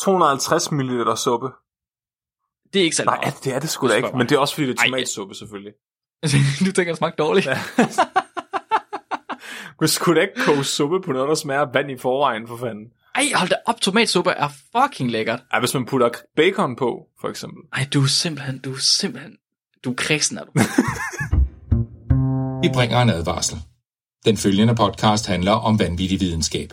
250 ml suppe. Det er ikke så Nej, meget. det er det sgu da ikke, men det er også fordi, det er tomatsuppe, selvfølgelig. du tænker, det smagte dårligt? Ja. Du skulle da ikke koge suppe på noget, der smager af vand i forvejen, for fanden. Ej, hold da op, tomatsuppe er fucking lækkert. Ej, hvis man putter bacon på, for eksempel. Ej, du er simpelthen, du er simpelthen, du er kristen, er du. Vi bringer en advarsel. Den følgende podcast handler om vanvittig videnskab.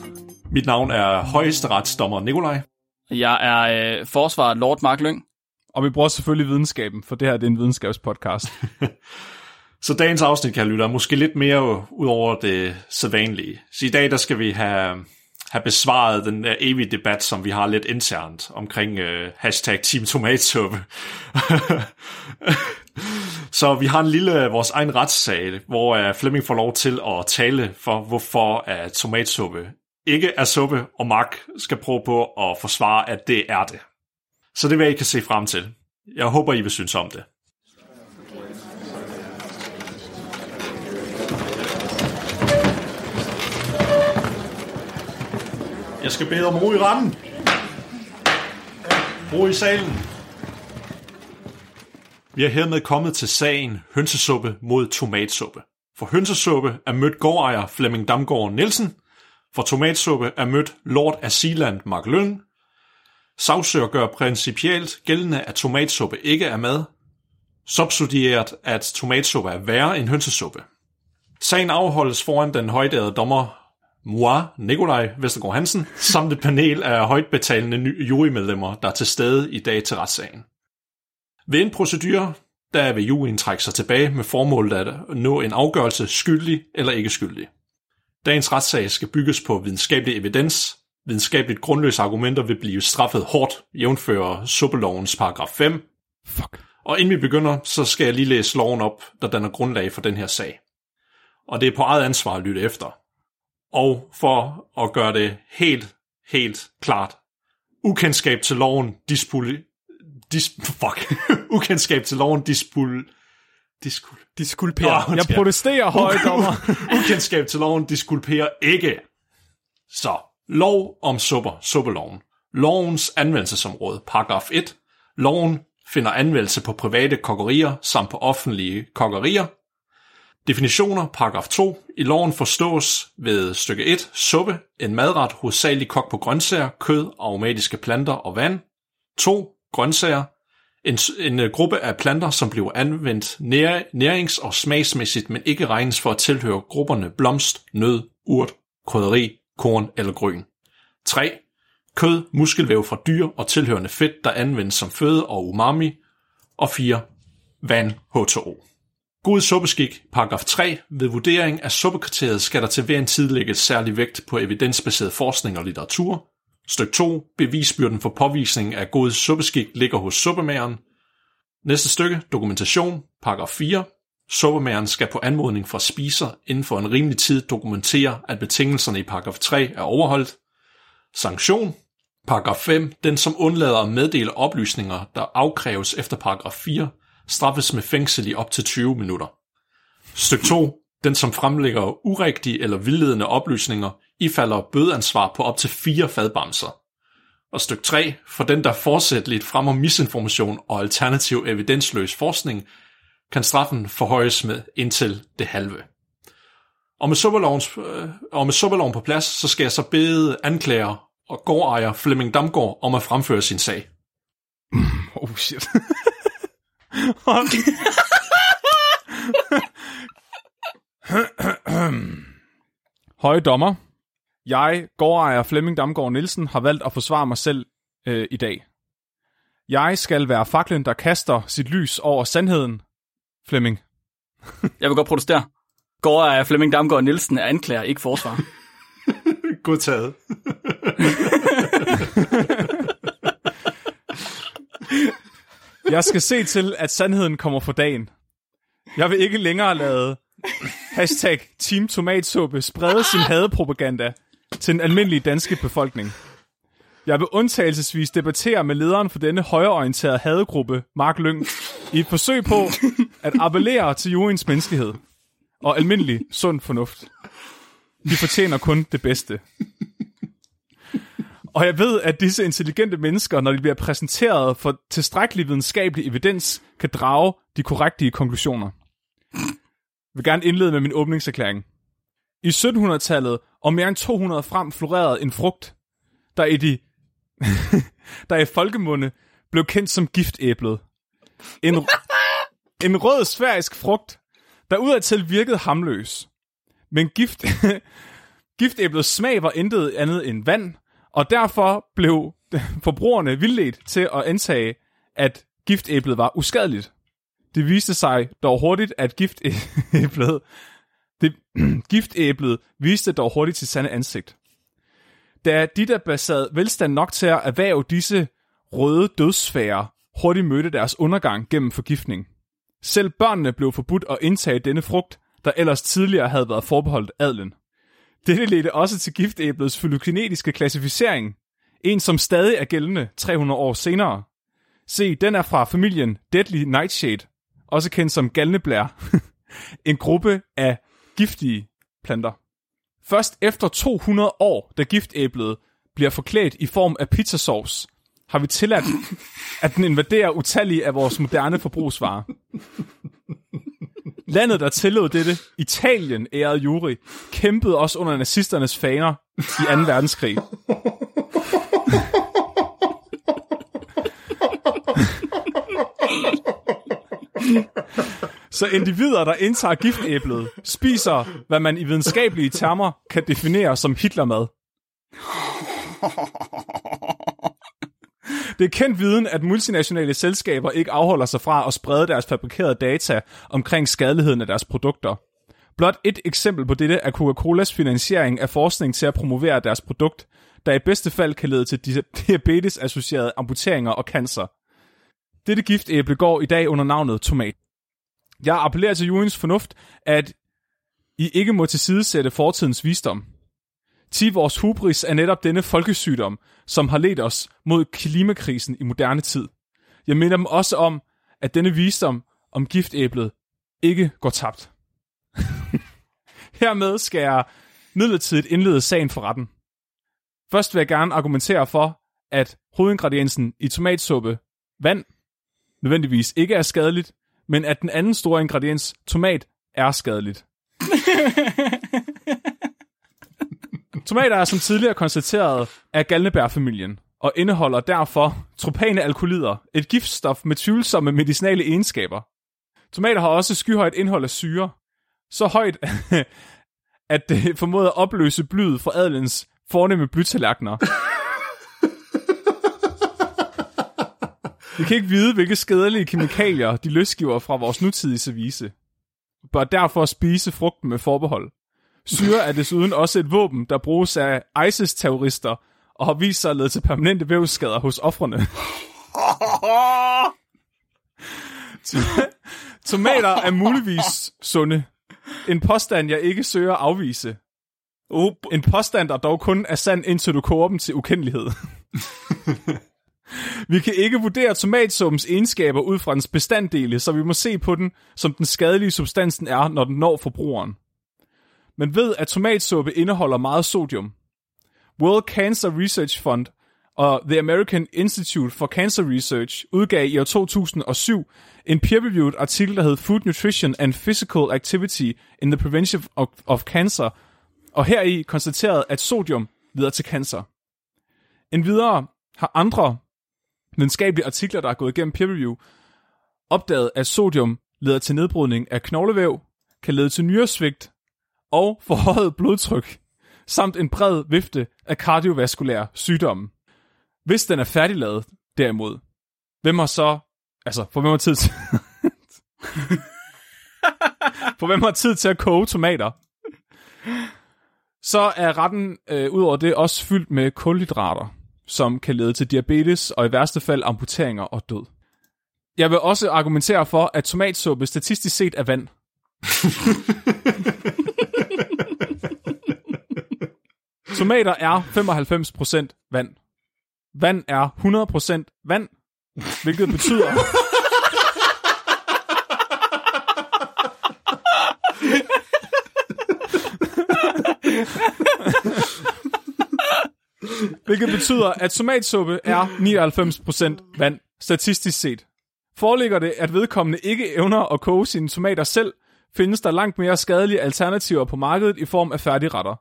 Mit navn er højesteretsdommer Nikolaj. Jeg er øh, forsvaret Lord Mark Lyng. Og vi bruger selvfølgelig videnskaben, for det her det er en videnskabspodcast. Så dagens afsnit, kan lytte, er måske lidt mere ud over det sædvanlige. Så i dag der skal vi have, have besvaret den der evige debat, som vi har lidt internt omkring uh, hashtag Team Tomatsuppe. Så vi har en lille, vores egen retssag, hvor uh, Flemming får lov til at tale for, hvorfor uh, tomatsuppe ikke er suppe, og Mark skal prøve på at forsvare, at det er det. Så det vil jeg, I kan se frem til. Jeg håber, I vil synes om det. Jeg skal bede om ro i rammen. Ro i salen. Vi er hermed kommet til sagen hønsesuppe mod tomatsuppe. For hønsesuppe er mødt gårdejer Flemming Damgaard Nielsen. For tomatsuppe er mødt Lord af Sealand Mark Lyng. Sagsøger gør principielt gældende, at tomatsuppe ikke er mad. Subsidieret, at tomatsuppe er værre end hønsesuppe. Sagen afholdes foran den højdærede dommer moi, Nikolaj Vestergaard Hansen, samt et panel af højt betalende jurymedlemmer, der er til stede i dag til retssagen. Ved en procedure, der vil juryen trække sig tilbage med formålet at nå en afgørelse skyldig eller ikke skyldig. Dagens retssag skal bygges på videnskabelig evidens. Videnskabeligt grundløse argumenter vil blive straffet hårdt, jævnfører suppelovens paragraf 5. Fuck. Og inden vi begynder, så skal jeg lige læse loven op, der danner grundlag for den her sag. Og det er på eget ansvar at lytte efter. Og for at gøre det helt, helt klart. Ukendskab til loven dispul... Dis, fuck. Ukendskab til loven dispul... Diskul... Diskulper. Nå, Jeg protesterer, højdommer. Ukendskab til loven diskulperer ikke. Så, lov om supper, suppeloven. Lovens anvendelsesområde, paragraf 1. Loven finder anvendelse på private kokkerier samt på offentlige kokkerier. Definitioner, paragraf 2. I loven forstås ved stykke 1 suppe, en madret hovedsageligt kogt på grøntsager, kød, aromatiske planter og vand. 2. Grøntsager, en, en øh, gruppe af planter, som bliver anvendt nær, nærings- og smagsmæssigt, men ikke regnes for at tilhøre grupperne blomst, nød, urt, krydderi, korn eller grøn. 3. Kød, muskelvæv fra dyr og tilhørende fedt, der anvendes som føde og umami. Og 4. Vand, H2O. God suppeskik, paragraf 3. Ved vurdering af suppekriteriet skal der til hver en tid lægges særlig vægt på evidensbaseret forskning og litteratur. Styk 2. Bevisbyrden for påvisning af god suppeskik ligger hos suppemageren. Næste stykke. Dokumentation. Paragraf 4. Suppemageren skal på anmodning fra spiser inden for en rimelig tid dokumentere, at betingelserne i paragraf 3 er overholdt. Sanktion. Paragraf 5. Den, som undlader at meddele oplysninger, der afkræves efter paragraf 4, straffes med fængsel i op til 20 minutter. Styk 2. Den, som fremlægger urigtige eller vildledende oplysninger, ifalder bødeansvar på op til fire fadbamser. Og styk 3. For den, der fortsætteligt fremmer misinformation og alternativ evidensløs forskning, kan straffen forhøjes med indtil det halve. Og med suppelovens, øh, og med suppeloven på plads, så skal jeg så bede anklager og gårdejer Flemming Damgaard om at fremføre sin sag. Oh shit. Høje dommer. Jeg, gårdejer Flemming Damgaard Nielsen, har valgt at forsvare mig selv øh, i dag. Jeg skal være faklen, der kaster sit lys over sandheden. Flemming. Jeg vil godt protestere. Går af Flemming Damgaard Nielsen er anklager, ikke forsvar. Godtaget. Jeg skal se til, at sandheden kommer for dagen. Jeg vil ikke længere lade hashtag Team Tomatsuppe sprede sin hadepropaganda til den almindelige danske befolkning. Jeg vil undtagelsesvis debattere med lederen for denne højreorienterede hadegruppe, Mark Lyng, i et forsøg på at appellere til juryens menneskelighed og almindelig sund fornuft. De fortjener kun det bedste. Og jeg ved, at disse intelligente mennesker, når de bliver præsenteret for tilstrækkelig videnskabelig evidens, kan drage de korrekte konklusioner. Jeg vil gerne indlede med min åbningserklæring. I 1700-tallet og mere end 200 frem florerede en frugt, der i, de, der i folkemunde blev kendt som giftæblet. En, en rød sfærisk frugt, der udadtil virkede hamløs. Men gift, giftæblets smag var intet andet end vand, og derfor blev forbrugerne vildledt til at antage, at giftæblet var uskadeligt. Det viste sig dog hurtigt, at giftæblet, det, giftæblet viste dog hurtigt sit sande ansigt. Da de, der besad velstand nok til at erhverve disse røde dødsfærer, hurtigt mødte deres undergang gennem forgiftning. Selv børnene blev forbudt at indtage denne frugt, der ellers tidligere havde været forbeholdt adlen. Dette ledte også til giftæblets fylokinetiske klassificering, en som stadig er gældende 300 år senere. Se, den er fra familien Deadly Nightshade, også kendt som galneblær, en gruppe af giftige planter. Først efter 200 år, da giftæblet bliver forklædt i form af pizzasauce, har vi tilladt, at den invaderer utallige af vores moderne forbrugsvarer. Landet, der tillod dette, Italien, ærede jury, kæmpede også under nazisternes faner i 2. verdenskrig. Så individer, der indtager giftæblet, spiser, hvad man i videnskabelige termer kan definere som Hitlermad. Det er kendt viden, at multinationale selskaber ikke afholder sig fra at sprede deres fabrikerede data omkring skadeligheden af deres produkter. Blot et eksempel på dette er Coca-Colas finansiering af forskning til at promovere deres produkt, der i bedste fald kan lede til diabetes-associerede amputeringer og cancer. Dette giftæble går i dag under navnet tomat. Jeg appellerer til juryens fornuft, at I ikke må tilsidesætte fortidens visdom. Ti vores hubris er netop denne folkesygdom, som har ledt os mod klimakrisen i moderne tid. Jeg minder dem også om, at denne visdom om giftæblet ikke går tabt. Hermed skal jeg midlertidigt indlede sagen for retten. Først vil jeg gerne argumentere for, at hovedingrediensen i tomatsuppe, vand, nødvendigvis ikke er skadeligt, men at den anden store ingrediens, tomat, er skadeligt. Tomater er som tidligere konstateret af galnebærfamilien, og indeholder derfor tropane alkoholider, et giftstof med tvivlsomme medicinale egenskaber. Tomater har også skyhøjt indhold af syre, så højt, at det formåede at opløse blyet fra adelens fornemme blytallerkener. Vi kan ikke vide, hvilke skadelige kemikalier de løsgiver fra vores nutidige service. Bør derfor spise frugten med forbehold. Syre er desuden også et våben, der bruges af ISIS-terrorister og har vist sig at lede til permanente vævsskader hos offrene. Tomater er muligvis sunde. En påstand, jeg ikke søger at afvise. En påstand, der dog kun er sand, indtil du koger dem til ukendelighed. Vi kan ikke vurdere tomatsuppens egenskaber ud fra dens bestanddele, så vi må se på den, som den skadelige substansen er, når den når forbrugeren. Men ved, at tomatsuppe indeholder meget sodium. World Cancer Research Fund og The American Institute for Cancer Research udgav i år 2007 en peer-reviewed artikel, der hed Food Nutrition and Physical Activity in the Prevention of, of Cancer, og heri konstateret, at sodium leder til cancer. Endvidere har andre videnskabelige artikler, der er gået igennem peer review, opdaget, at sodium leder til nedbrydning af knoglevæv, kan lede til nyresvigt og forhøjet blodtryk, samt en bred vifte af kardiovaskulære sygdomme. Hvis den er færdiglavet, derimod, hvem har så, altså, for hvem har tid til, for hvem har tid til at koge tomater? Så er retten øh, ud over det også fyldt med kulhydrater, som kan lede til diabetes og i værste fald amputeringer og død. Jeg vil også argumentere for, at tomatsuppe statistisk set er vand. Tomater er 95% vand. Vand er 100% vand, hvilket betyder... hvilket betyder, at tomatsuppe er 99% vand, statistisk set. Foreligger det, at vedkommende ikke evner at koge sine tomater selv, findes der langt mere skadelige alternativer på markedet i form af færdigretter.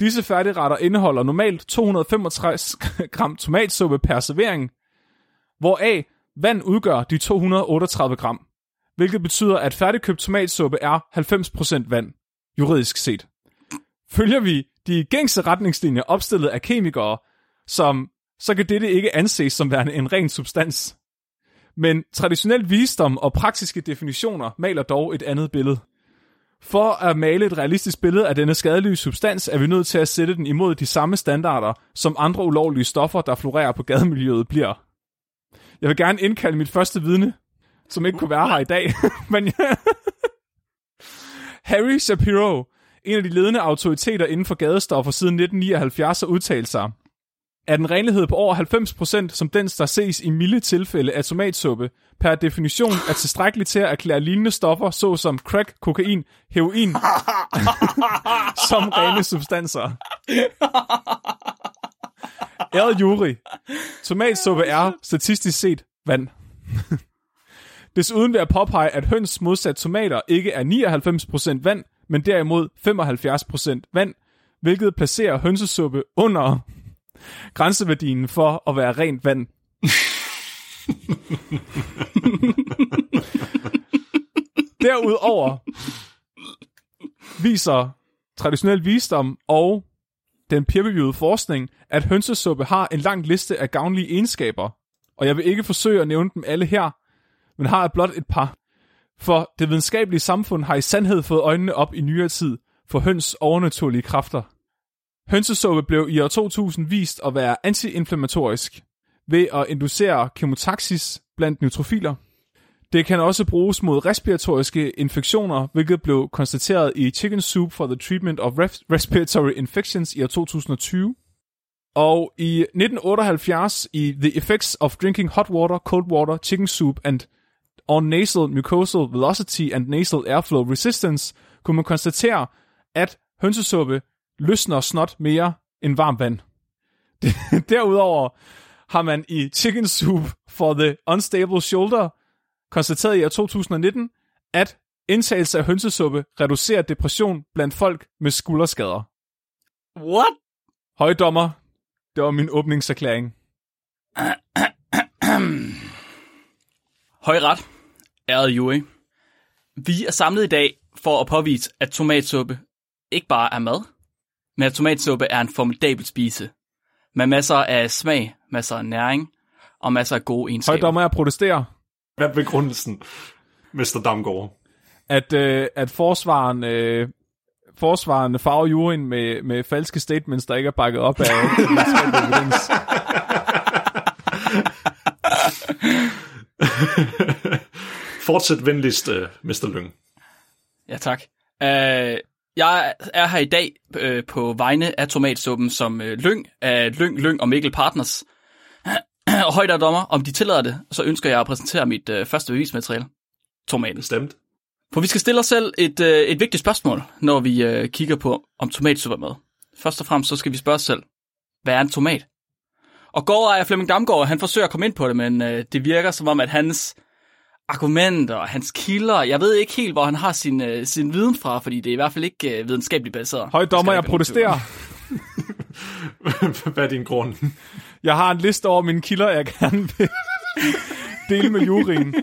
Disse færdigretter indeholder normalt 265 gram tomatsuppe per servering, hvoraf vand udgør de 238 gram, hvilket betyder, at færdigkøbt tomatsuppe er 90% vand, juridisk set. Følger vi de gængse retningslinjer opstillet af kemikere, som så kan dette ikke anses som værende en ren substans. Men traditionel visdom og praktiske definitioner maler dog et andet billede. For at male et realistisk billede af denne skadelige substans, er vi nødt til at sætte den imod de samme standarder, som andre ulovlige stoffer, der florerer på gademiljøet, bliver. Jeg vil gerne indkalde mit første vidne, som ikke kunne være her i dag. Men Harry Shapiro, en af de ledende autoriteter inden for gadestoffer siden 1979, har udtalt sig, at en renlighed på over 90%, som den, der ses i milde tilfælde af tomatsuppe, per definition er tilstrækkeligt til at erklære lignende stoffer, såsom crack, kokain, heroin, som rene substanser. Ærede jury. Tomatsuppe er statistisk set vand. Desuden vil jeg påpege, at høns modsat tomater ikke er 99% vand, men derimod 75% vand, hvilket placerer hønsesuppe under grænseværdien for at være rent vand. Derudover viser traditionel visdom og den peer-reviewede forskning, at hønsesuppe har en lang liste af gavnlige egenskaber, og jeg vil ikke forsøge at nævne dem alle her, men har blot et par. For det videnskabelige samfund har i sandhed fået øjnene op i nyere tid for høns overnaturlige kræfter. Hønsesuppe blev i år 2000 vist at være antiinflammatorisk ved at inducere kemotaxis blandt neutrofiler. Det kan også bruges mod respiratoriske infektioner, hvilket blev konstateret i Chicken Soup for the Treatment of Respiratory Infections i år 2020. Og i 1978 i The Effects of Drinking Hot Water, Cold Water, Chicken Soup and on Nasal Mucosal Velocity and Nasal Airflow Resistance kunne man konstatere, at hønsesuppe løsner snot mere end varmt vand. Derudover har man i Chicken Soup for the Unstable Shoulder konstateret i år 2019, at indtagelse af hønsesuppe reducerer depression blandt folk med skulderskader. What? Højdommer, det var min åbningserklæring. Høj ret, ærede jury. Vi er samlet i dag for at påvise, at tomatsuppe ikke bare er mad, men at tomatsuppe er en formidabel spise. Med masser af smag, masser af næring og masser af gode egenskaber. Højdommer, jeg protesterer, Hvad er begrundelsen, Mr. Damgaard? at, øh, at forsvaren, øh, forsvaren farver juryen med, med falske statements, der ikke er bakket op af evidens. Fortsæt venligst, uh, Mr. Lyng. Ja, tak. Uh, jeg er her i dag uh, på vegne af tomatsuppen som uh, Lyng af Lyng, Lyng og Mikkel Partners. og højt dommer, om de tillader det, så ønsker jeg at præsentere mit uh, første bevismateriale. Tomaten. Stemt. For vi skal stille os selv et, uh, et vigtigt spørgsmål, når vi uh, kigger på, om tomatsuppe er med. Først og fremmest så skal vi spørge os selv, hvad er en tomat? Og gårdejer Flemming Damgaard, han forsøger at komme ind på det, men uh, det virker som om, at hans argumenter, hans kilder, jeg ved ikke helt, hvor han har sin, uh, sin viden fra, fordi det er i hvert fald ikke uh, videnskabeligt baseret. Højdommer, Det jeg protesterer. Hvad er din grund? Jeg har en liste over mine kilder, jeg gerne vil dele med juryen.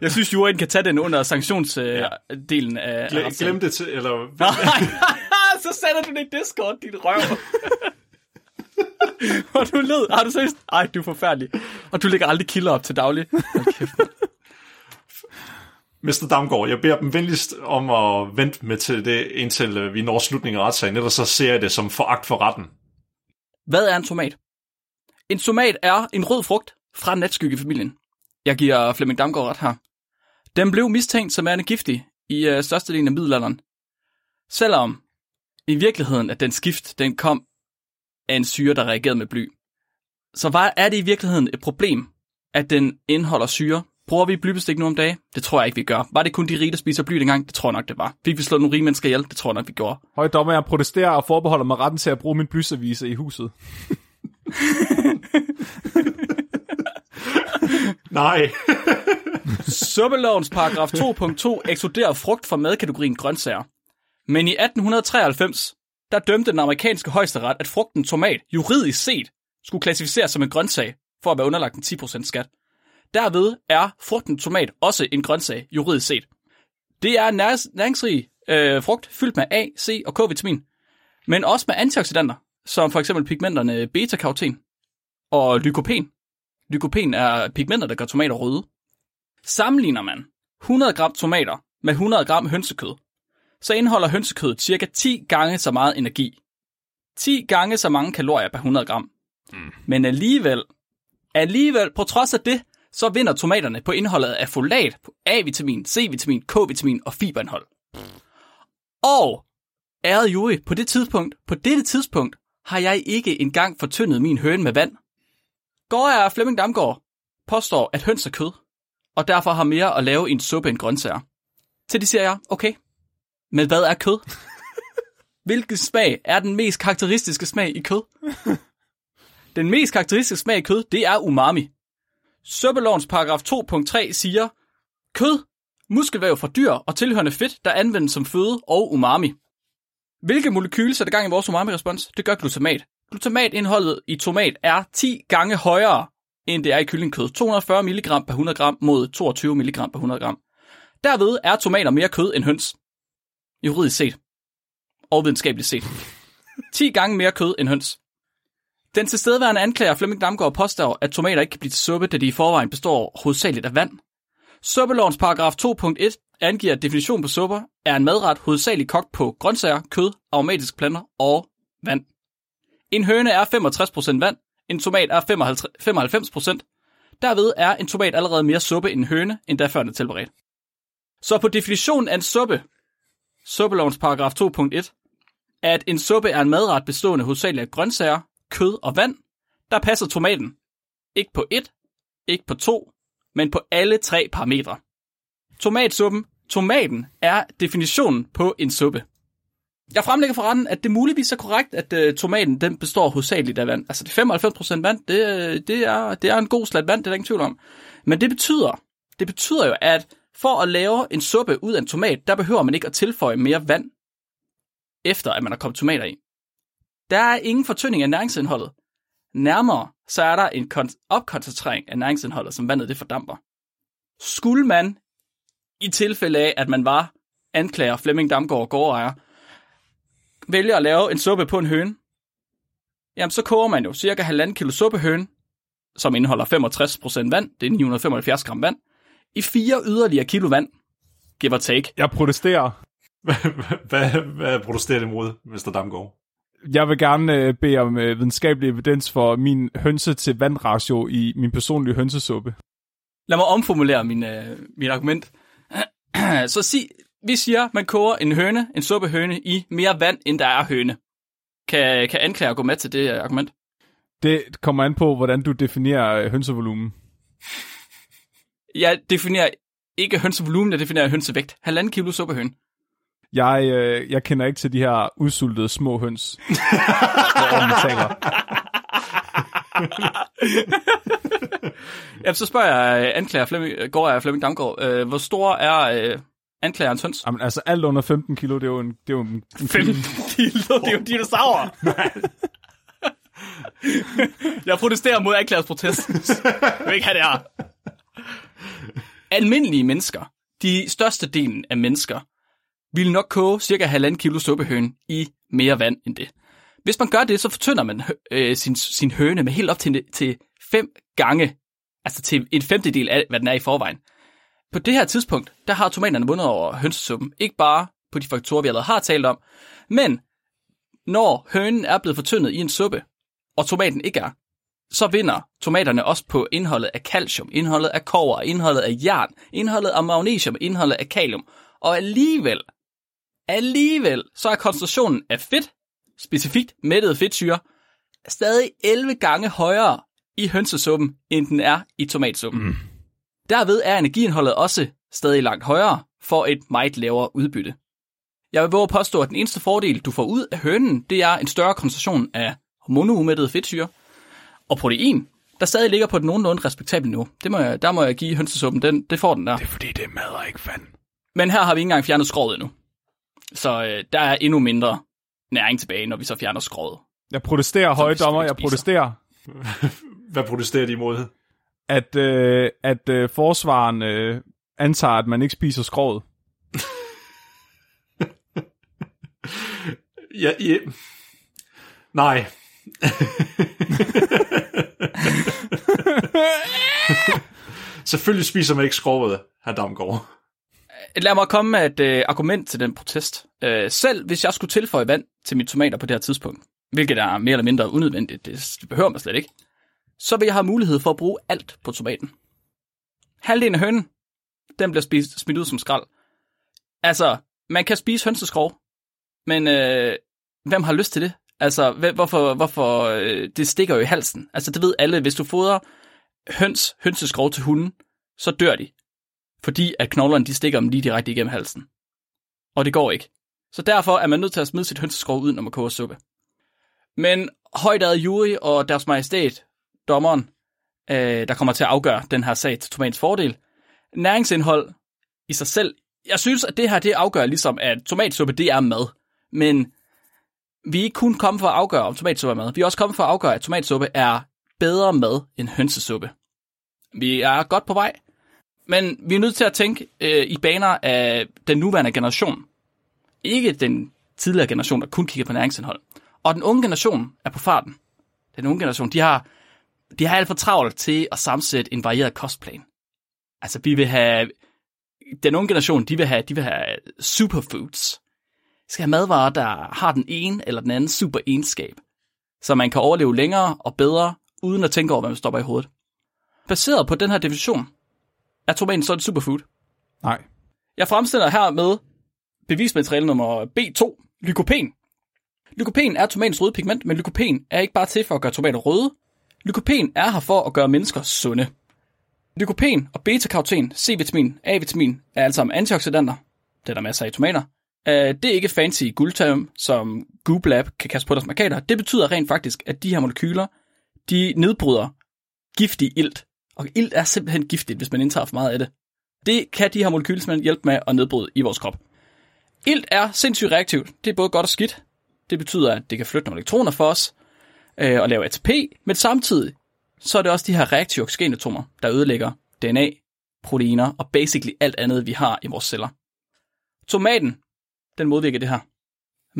Jeg synes, juryen kan tage den under sanktionsdelen uh, delen af... Gle- af glem det til, eller... så sætter du det i Discord, dit røv. og du led. Har du seriøst? Ej, du er forfærdelig. Og du lægger aldrig kilder op til daglig. Mr. Damgaard, jeg beder dem venligst om at vente med til det, indtil øh, vi når slutningen af retssagen, ellers så ser jeg det som foragt for retten. Hvad er en tomat? En tomat er en rød frugt fra natskyggefamilien. Jeg giver Flemming Damgaard ret her. Den blev mistænkt som værende giftig i øh, størstedelen af middelalderen. Selvom i virkeligheden, at den skift, den kom af en syre, der reagerede med bly. Så hvad er det i virkeligheden et problem, at den indeholder syre? Bruger vi blybestik nu om dagen? Det tror jeg ikke, vi gør. Var det kun de rige, der spiser bly dengang? Det tror jeg nok, det var. Fik vi slået nogle rige mennesker ihjel? Det tror jeg nok, vi gjorde. Høje dommer, jeg protesterer og forbeholder mig retten til at bruge min blyservice i huset. Nej. Suppelovens paragraf 2.2 ekskluderer frugt fra madkategorien grøntsager. Men i 1893, der dømte den amerikanske højesteret, at frugten tomat juridisk set skulle klassificeres som en grøntsag for at være underlagt en 10% skat. Derved er frugten tomat også en grøntsag juridisk set. Det er en næringsrig øh, frugt fyldt med A, C og K-vitamin, men også med antioxidanter, som for eksempel pigmenterne beta-karoten og lykopen. Lykopen er pigmenter, der gør tomater røde. Sammenligner man 100 gram tomater med 100 gram hønsekød, så indeholder hønsekødet cirka 10 gange så meget energi. 10 gange så mange kalorier per 100 gram. Mm. Men alligevel, alligevel, på trods af det, så vinder tomaterne på indholdet af folat, A-vitamin, C-vitamin, K-vitamin og fiberindhold. Og, ærede jury, på det tidspunkt, på dette tidspunkt, har jeg ikke engang fortyndet min høne med vand. Går jeg Flemming Damgaard påstår, at høns er kød, og derfor har mere at lave i en suppe end grøntsager. Til det siger jeg, okay, men hvad er kød? Hvilken smag er den mest karakteristiske smag i kød? Den mest karakteristiske smag i kød, det er umami. Suppelovens paragraf 2.3 siger, kød, muskelvæv fra dyr og tilhørende fedt, der anvendes som føde og umami. Hvilke molekyler sætter gang i vores umami-respons? Det gør glutamat. Glutamatindholdet i tomat er 10 gange højere, end det er i kyllingkød. 240 mg per 100 gram mod 22 mg per 100 gram. Derved er tomater mere kød end høns. Juridisk set. Og videnskabeligt set. 10 gange mere kød end høns. Den tilstedeværende anklager Flemming Damgaard påstår, at tomater ikke kan blive til suppe, da de i forvejen består hovedsageligt af vand. Suppelovens paragraf 2.1 angiver, at definitionen på supper er en madret hovedsageligt kogt på grøntsager, kød, aromatiske planter og vand. En høne er 65% vand, en tomat er 95%. Derved er en tomat allerede mere suppe end en høne, end da før den er tilberedt. Så på definitionen af en suppe, suppelovens paragraf 2.1, at en suppe er en madret bestående hovedsageligt af grøntsager, kød og vand, der passer tomaten ikke på et, ikke på to, men på alle tre parametre. Tomatsuppen, tomaten er definitionen på en suppe. Jeg fremlægger for retten, at det muligvis er korrekt, at øh, tomaten den består hovedsageligt af vand. Altså det er 95% vand, det, øh, det, er, det er en god slat vand, det er der ingen tvivl om. Men det betyder, det betyder jo, at for at lave en suppe ud af en tomat, der behøver man ikke at tilføje mere vand, efter at man har kommet tomater i. Der er ingen fortynding af næringsindholdet. Nærmere, så er der en opkoncentrering af næringsindholdet, som vandet det fordamper. Skulle man, i tilfælde af, at man var anklager Flemming Damgaard gårdejer, vælge at lave en suppe på en høne, jamen så koger man jo cirka 1,5 kilo suppehøne, som indeholder 65% vand, det er 975 gram vand, i fire yderligere kilo vand, give or take. Jeg protesterer. hvad, hvad protesterer det imod, Mr. Damgaard? Jeg vil gerne øh, bede om øh, videnskabelig evidens for min hønse til vandratio i min personlige hønsesuppe. Lad mig omformulere min, øh, mit argument. så sig, vi siger, man koger en høne, en suppehøne, i mere vand, end der er høne. Kan, kan anklager gå med til det øh, argument? Det kommer an på, hvordan du definerer øh, hønsevolumen. Jeg definerer ikke hønsevolumen, jeg definerer hønsevægt. Halvanden kilo suppehøne. Jeg, øh, jeg kender ikke til de her udsultede små høns. hvor taler. Jamen, så spørger jeg øh, anklager Flemming, går jeg Flemming Damgaard, øh, hvor stor er øh, anklagerens høns? Jamen, altså alt under 15 kilo, det er jo en, det er jo en, en 15 kilo, det er jo dinosaurer. jeg protesterer mod anklagers protest. Jeg vil ikke have det her. Almindelige mennesker, de største delen af mennesker, vil nok koge cirka 1,5 kilo suppehøn i mere vand end det. Hvis man gør det, så fortynder man øh, sin, sin høne med helt op til, til fem gange, altså til en femtedel af, hvad den er i forvejen. På det her tidspunkt, der har tomaterne vundet over hønsesuppen. Ikke bare på de faktorer, vi allerede har talt om, men når hønen er blevet fortyndet i en suppe, og tomaten ikke er, så vinder tomaterne også på indholdet af calcium, indholdet af kover, indholdet af jern, indholdet af magnesium, indholdet af kalium. Og alligevel, alligevel, så er koncentrationen af fedt, specifikt mættet fedtsyre, stadig 11 gange højere i hønsesuppen, end den er i tomatsuppen. Mm. Derved er energiindholdet også stadig langt højere for et meget lavere udbytte. Jeg vil våge at påstå, at den eneste fordel, du får ud af hønen, det er en større koncentration af monoumettet fedtsyre og protein, der stadig ligger på et nogenlunde respektabelt niveau. Det må jeg, der må jeg give hønsesuppen, den, det får den der. Det er fordi, det er mad og ikke vand. Men her har vi ikke engang fjernet skrovet endnu. Så øh, der er endnu mindre næring tilbage, når vi så fjerner skrovet. Jeg protesterer, høje dommer, jeg protesterer, Hvad protesterer de imod? at, øh, at øh, forsvaren øh, antager, at man ikke spiser skroget. Ja, ja. Nej. Selvfølgelig spiser man ikke skrovet, herr Damgaard. Lad mig komme med et øh, argument til den protest. Øh, selv hvis jeg skulle tilføje vand til mine tomater på det her tidspunkt, hvilket er mere eller mindre unødvendigt, det, det behøver man slet ikke, så vil jeg have mulighed for at bruge alt på tomaten. Halvdelen af hønnen, den bliver spist, smidt ud som skrald. Altså, man kan spise hønseskrov, men øh, hvem har lyst til det? Altså, hvorfor, hvorfor øh, det stikker jo i halsen. Altså, det ved alle, hvis du fodrer høns, hønseskrov til hunden, så dør de. Fordi at knoglerne, de stikker dem lige direkte igennem halsen. Og det går ikke. Så derfor er man nødt til at smide sit hønseskrov ud, når man koger suppe. Men højdaget jury og deres majestæt, dommeren, øh, der kommer til at afgøre den her sag til tomatens fordel, næringsindhold i sig selv. Jeg synes, at det her det afgør ligesom, at tomatsuppe det er mad. Men vi er ikke kun kommet for at afgøre, om tomatsuppe er mad. Vi er også kommet for at afgøre, at tomatsuppe er bedre mad end hønsesuppe. Vi er godt på vej, men vi er nødt til at tænke øh, i baner af den nuværende generation. Ikke den tidligere generation, der kun kigger på næringsindhold. Og den unge generation er på farten. Den unge generation, de har, de har alt for travlt til at sammensætte en varieret kostplan. Altså, vi vil have... Den unge generation, de vil have, de vil have superfoods. Skal have madvarer, der har den ene eller den anden super egenskab. Så man kan overleve længere og bedre, uden at tænke over, hvad man stopper i hovedet. Baseret på den her definition, er tomaten så et superfood. Nej. Jeg fremstiller her med bevismateriale nummer B2, lykopen. Lykopen er tomatens røde pigment, men lykopen er ikke bare til for at gøre tomater røde. Lykopen er her for at gøre mennesker sunde. Lykopen og beta-karoten, C-vitamin, A-vitamin er alle sammen antioxidanter. Det er der masser af i tomater. Øh, Det er ikke fancy guldterm, som Google Lab kan kaste på deres markader. Det betyder rent faktisk, at de her molekyler, de nedbryder giftig ilt. Og ilt er simpelthen giftigt, hvis man indtager for meget af det. Det kan de her molekyler simpelthen hjælpe med at nedbryde i vores krop. Ilt er sindssygt reaktivt. Det er både godt og skidt. Det betyder, at det kan flytte nogle elektroner for os øh, og lave ATP, men samtidig så er det også de her reaktive oxygenatomer, der ødelægger DNA, proteiner og basically alt andet, vi har i vores celler. Tomaten, den modvirker det her.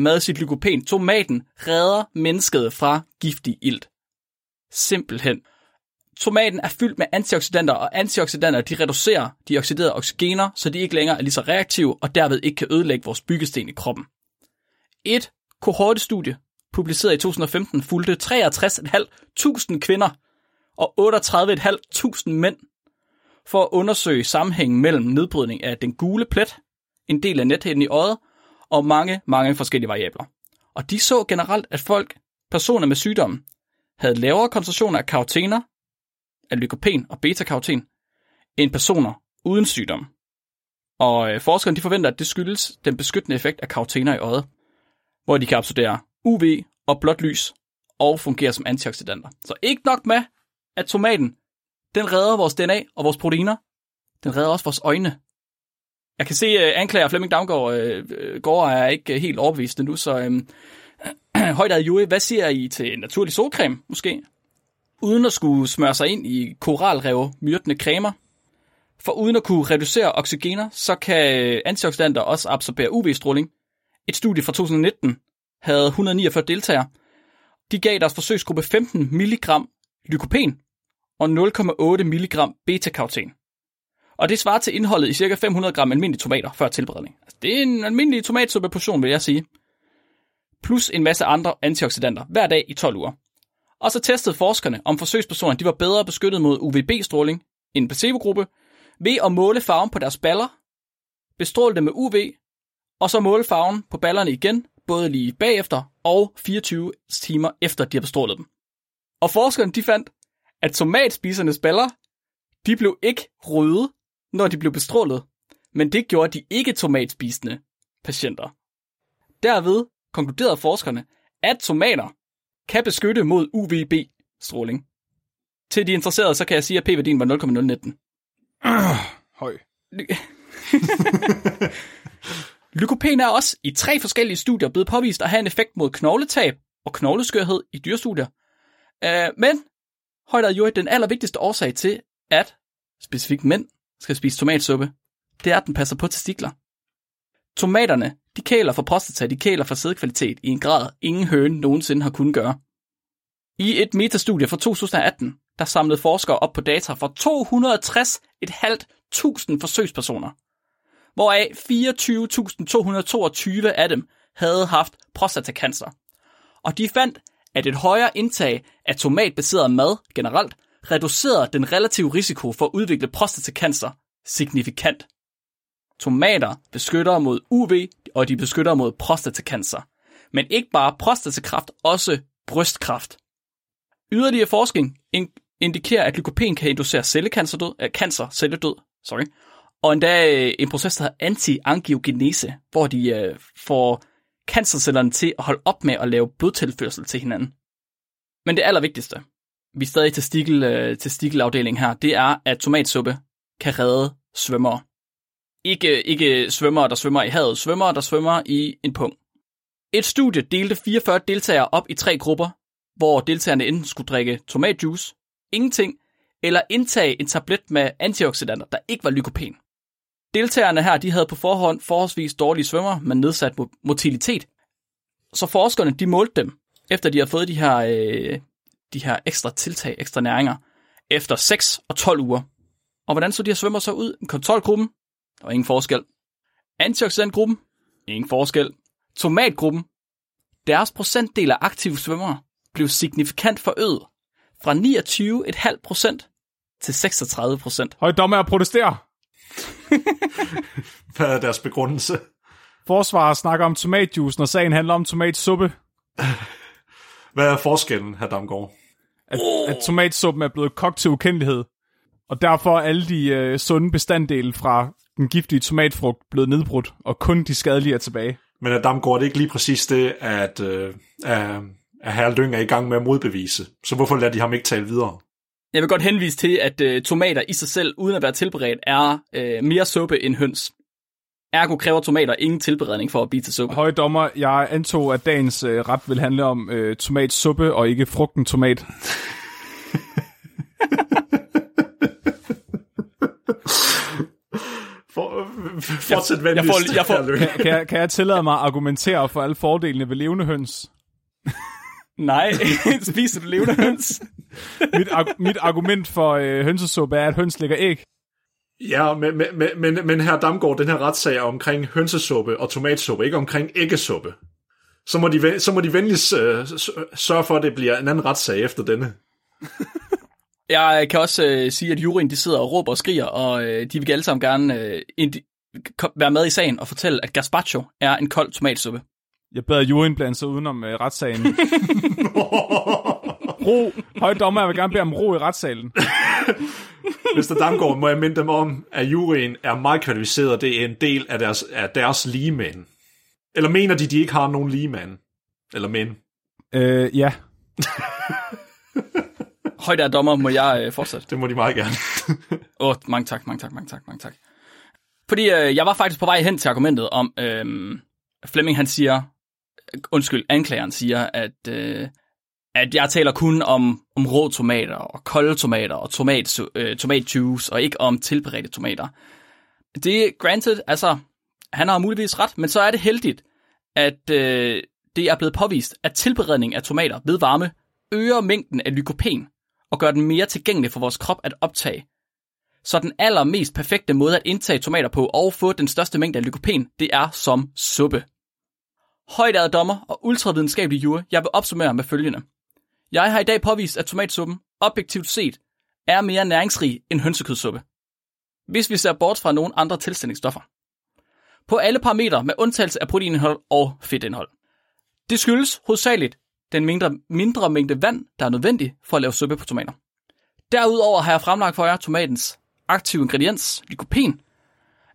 Med sit lykopen. Tomaten redder mennesket fra giftig ilt. Simpelthen. Tomaten er fyldt med antioxidanter, og antioxidanter de reducerer de oxiderede oxygener, så de ikke længere er lige så reaktive, og derved ikke kan ødelægge vores byggesten i kroppen. Et kohortestudie, publiceret i 2015, fulgte 63.500 kvinder og 38.500 mænd for at undersøge sammenhængen mellem nedbrydning af den gule plet, en del af netheden i øjet, og mange, mange forskellige variabler. Og de så generelt, at folk, personer med sygdommen, havde lavere koncentrationer af karotener, af lykopen og beta-karoten, end personer uden sygdom. Og øh, forskerne de forventer, at det skyldes den beskyttende effekt af karotener i øjet, hvor de kan absorbere UV og blåt lys og fungere som antioxidanter. Så ikke nok med, at tomaten, den redder vores DNA og vores proteiner, den redder også vores øjne. Jeg kan se, at anklager Flemming Damgaard øh, øh går er ikke helt overbevist nu, så øh, højt ad Jue, hvad siger I til en naturlig solcreme, måske? Uden at skulle smøre sig ind i koralrev myrtende cremer. For uden at kunne reducere oxygener, så kan øh, antioxidanter også absorbere UV-stråling. Et studie fra 2019 havde 149 deltagere. De gav deres forsøgsgruppe 15 mg lykopen og 0,8 mg beta-karoten. Og det svarer til indholdet i ca. 500 gram almindelige tomater før tilberedning. Altså, det er en almindelig tomatsuppeportion, vil jeg sige. Plus en masse andre antioxidanter hver dag i 12 uger. Og så testede forskerne, om forsøgspersonerne de var bedre beskyttet mod UVB-stråling end en placebo-gruppe, ved at måle farven på deres baller, bestråle dem med UV, og så måle farven på ballerne igen, både lige bagefter og 24 timer efter de har bestrålet dem. Og forskerne de fandt, at tomatspisernes baller, de blev ikke røde, når de blev bestrålet, men det gjorde de ikke tomatspisende patienter. Derved konkluderede forskerne, at tomater kan beskytte mod UVB-stråling. Til de interesserede, så kan jeg sige, at p-værdien var 0,019. Høj. Lykopen er også i tre forskellige studier blevet påvist at have en effekt mod knogletab og knogleskørhed i dyrestudier. Uh, men højt er jo den allervigtigste årsag til, at specifikt mænd skal spise tomatsuppe, det er, at den passer på testikler. Tomaterne, de kæler for prostata, de kæler for sædkvalitet i en grad, ingen høne nogensinde har kunnet gøre. I et metastudie fra 2018, der samlede forskere op på data fra 260.500 forsøgspersoner, hvoraf 24.222 af dem havde haft prostatacancer. Og de fandt, at et højere indtag af tomatbaseret mad generelt reducerede den relative risiko for at udvikle prostatacancer signifikant. Tomater beskytter mod UV, og de beskytter mod prostatacancer. Men ikke bare prostatakræft, også brystkræft. Yderligere forskning indikerer, at lykopen kan inducere cellekancerdød, äh, eh, cancer, celledød, sorry, og endda eh, en proces, der hedder antiangiogenese, hvor de øh, får cancercellerne til at holde op med at lave blodtilførsel til hinanden. Men det allervigtigste, vi er stadig til stikkel, øh, til stikkelafdelingen her, det er, at tomatsuppe kan redde svømmere. Ikke, ikke svømmere, der svømmer i havet, svømmere, der svømmer i en pung. Et studie delte 44 deltagere op i tre grupper, hvor deltagerne enten skulle drikke tomatjuice, ingenting, eller indtage en tablet med antioxidanter, der ikke var lykopen. Deltagerne her de havde på forhånd forholdsvis dårlige svømmer med nedsat motilitet. Så forskerne de målte dem, efter de havde fået de her, øh, de her ekstra tiltag, ekstra næringer, efter 6 og 12 uger. Og hvordan så de her svømmer så ud? Kontrolgruppen, der var ingen forskel. Antioxidantgruppen, ingen forskel. Tomatgruppen, deres procentdel af aktive svømmere blev signifikant forøget fra 29,5% til 36%. Høj dommer at protestere. Hvad er deres begrundelse? Forsvaret snakker om tomatjuice, når sagen handler om tomatsuppe. Hvad er forskellen, her Damgaard? At, at tomatsuppen er blevet kogt til ukendelighed. Og derfor er alle de øh, sunde bestanddele fra den giftige tomatfrugt blevet nedbrudt, og kun de skadelige er tilbage. Men er Damgaard det ikke lige præcis det, at, øh, at, at herre Lyng er i gang med at modbevise? Så hvorfor lader de ham ikke tale videre? Jeg vil godt henvise til, at øh, tomater i sig selv, uden at være tilberedt, er øh, mere suppe end høns. Ergo kræver tomater ingen tilberedning for at blive til suppe. Høje dommer, jeg antog, at dagens øh, ret vil handle om øh, tomatsuppe og ikke frugten tomat. For, fortsæt venligst, jeg får- jeg får-. Kan, kan, jeg, kan jeg tillade mig at argumentere for alle fordelene ved levende høns? Nej, spiser du levende høns? Mit, mit argument for øh, hønsesuppe er, at høns lægger æg. Ja, men, men, men, men, men her Damgaard, den her retssag er omkring hønsesuppe og tomatsuppe, ikke omkring æggesuppe. Så må de, så må de venligst øh, sørge for, at det bliver en anden retssag efter denne. Jeg kan også øh, sige, at juryen de sidder og råber og skriger, og øh, de vil alle sammen gerne øh, indi- kom- være med i sagen og fortælle, at gazpacho er en kold tomatsuppe. Jeg beder juryen blande sig udenom øh, retssagen. ro. Høje dommer, jeg vil gerne bede om ro i retssalen. Mr. Damgaard, må jeg minde dem om, at juryen er meget kvalificeret, det er en del af deres, af deres ligemænd. Eller mener de, de ikke har nogen ligemænd? Eller mænd? Øh, ja. Højt er dommer, må jeg øh, fortsætte? Det må de meget gerne. Åh, oh, mange tak, mange tak, mange tak, mange tak. Fordi øh, jeg var faktisk på vej hen til argumentet om, øh, Flemming han siger, undskyld, anklageren siger, at, øh, at jeg taler kun om, om rå tomater og kolde tomater og tomat, øh, tomatjuice og ikke om tilberedte tomater. Det er granted, altså, han har muligvis ret, men så er det heldigt, at øh, det er blevet påvist, at tilberedning af tomater ved varme øger mængden af lykopen og gør den mere tilgængelig for vores krop at optage. Så den allermest perfekte måde at indtage tomater på og få den største mængde af lykopen, det er som suppe. Højt dommer og ultravidenskabelig jure, jeg vil opsummere med følgende. Jeg har i dag påvist, at tomatsuppen, objektivt set, er mere næringsrig end hønsekødssuppe. Hvis vi ser bort fra nogle andre tilsætningsstoffer. På alle parametre med undtagelse af proteinindhold og fedtindhold. Det skyldes hovedsageligt den mindre, mindre mængde vand, der er nødvendig for at lave suppe på tomater. Derudover har jeg fremlagt for jer tomatens aktive ingrediens, lykopen,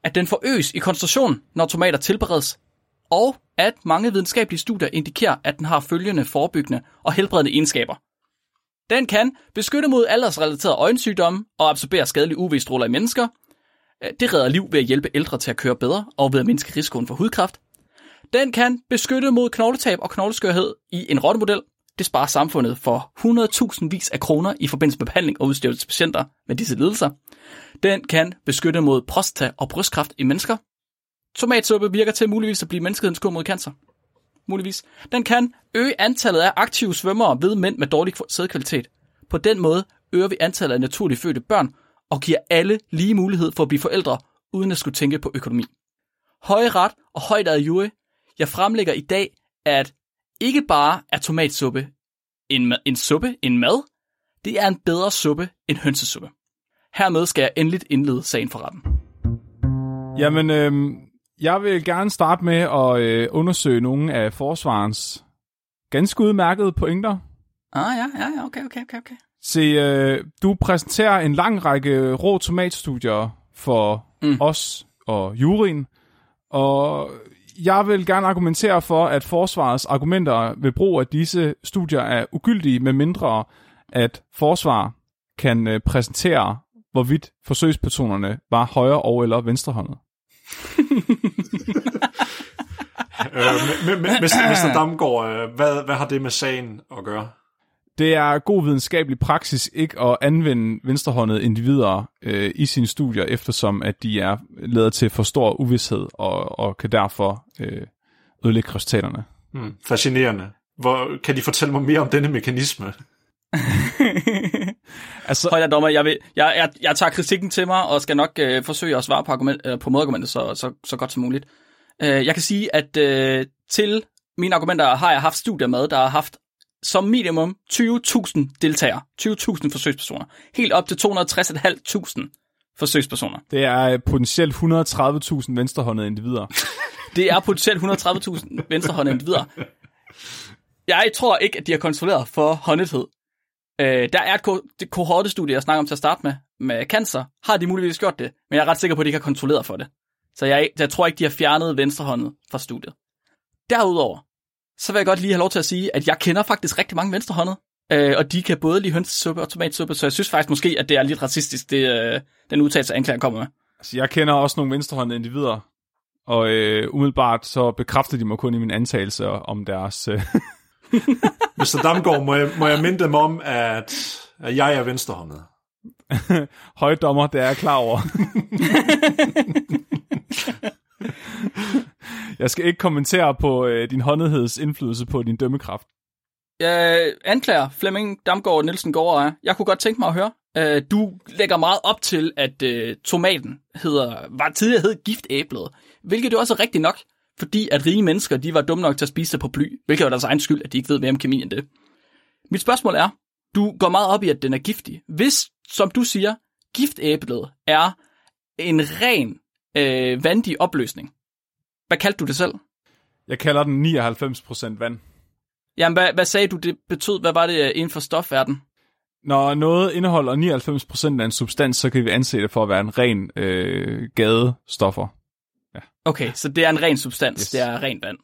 at den forøges i koncentration, når tomater tilberedes, og at mange videnskabelige studier indikerer, at den har følgende forebyggende og helbredende egenskaber. Den kan beskytte mod aldersrelaterede øjensygdomme og absorbere skadelige UV-stråler i mennesker. Øh, det redder liv ved at hjælpe ældre til at køre bedre og ved at mindske risikoen for hudkræft. Den kan beskytte mod knogletab og knogleskørhed i en rottemodel. Det sparer samfundet for 100.000 vis af kroner i forbindelse med behandling og udstyr til patienter med disse lidelser. Den kan beskytte mod prostata og brystkræft i mennesker. Tomatsuppe virker til muligvis at blive menneskehedens kur mod cancer. Muligvis. Den kan øge antallet af aktive svømmere ved mænd med dårlig sædkvalitet. På den måde øger vi antallet af naturligt fødte børn og giver alle lige mulighed for at blive forældre, uden at skulle tænke på økonomi. Høje ret og højt ad jure. Jeg fremlægger i dag, at ikke bare er tomatsuppe en, ma- en suppe, en mad, det er en bedre suppe end hønsesuppe. Hermed skal jeg endeligt indlede sagen for retten. Jamen, øh, jeg vil gerne starte med at øh, undersøge nogle af forsvarens ganske udmærkede pointer. Ah ja, ja, ja, okay, okay, okay, okay. Se, øh, du præsenterer en lang række rå tomatstudier for Mm. mm. os og juryen, og jeg vil gerne argumentere for, at forsvarets argumenter ved brug af disse studier er ugyldige, med mindre at forsvar kan øh, præsentere, hvorvidt forsøgspersonerne var højre og eller venstrehåndet. Øh, med, med, Mr. Damgaard, øh, hvad, hvad har det med sagen at gøre? Det er god videnskabelig praksis ikke at anvende venstrehåndede individer øh, i sine studier, eftersom at de er lavet til for stor uvidshed og, og kan derfor øh, ødelægge resultaterne. Hmm, fascinerende. Hvor, kan de fortælle mig mere om denne mekanisme? Altså, Højt dommer, jeg, vil, jeg, jeg, jeg tager kritikken til mig, og skal nok øh, forsøge at svare på, argument, øh, på modargumentet så, så, så godt som muligt. Øh, jeg kan sige, at øh, til mine argumenter har jeg haft studier med, der har haft som minimum 20.000 deltagere, 20.000 forsøgspersoner, helt op til 260.500 forsøgspersoner. det er øh, potentielt 130.000 venstrehåndede individer. Det er potentielt 130.000 venstrehåndede individer. Jeg tror ikke, at de har kontrolleret for håndethed. Øh, der er et ko- det kohortestudie, jeg snakker om til at starte med, med cancer. Har de muligvis gjort det, men jeg er ret sikker på, at de ikke har kontrolleret for det. Så jeg, jeg tror ikke, de har fjernet venstrehåndet fra studiet. Derudover, så vil jeg godt lige have lov til at sige, at jeg kender faktisk rigtig mange venstrehåndede. Øh, og de kan både lide hønsesuppe og tomatsuppe, så jeg synes faktisk måske, at det er lidt racistisk, det, øh, den udtalelse, anklager kommer med. Altså, jeg kender også nogle venstrehåndede individer, og øh, umiddelbart så bekræfter de mig kun i min antagelse om deres... Øh, Mr. Damgaard, må jeg, må jeg minde dem om, at, at jeg er venstrehåndet? højdommer, det er jeg klar over. jeg skal ikke kommentere på øh, din håndetheds indflydelse på din dømmekraft. Jeg anklager Flemming Damgaard Nielsen Gårdejer. Jeg kunne godt tænke mig at høre. Øh, du lægger meget op til, at øh, tomaten hedder, var tidligere hed giftæblet, hvilket jo også er rigtigt nok, fordi at rige mennesker, de var dumme nok til at spise sig på bly, hvilket er deres egen skyld, at de ikke ved mere om kemi end det. Mit spørgsmål er, du går meget op i, at den er giftig. Hvis, som du siger, giftæblet er en ren øh, vandig opløsning, hvad kaldte du det selv? Jeg kalder den 99% vand. Jamen, hvad, hvad sagde du, det betød? Hvad var det øh, inden for stofverden? Når noget indeholder 99% af en substans, så kan vi anse det for at være en ren øh, gadestoffer. Okay, så det er en ren substans, yes. Det er rent vand.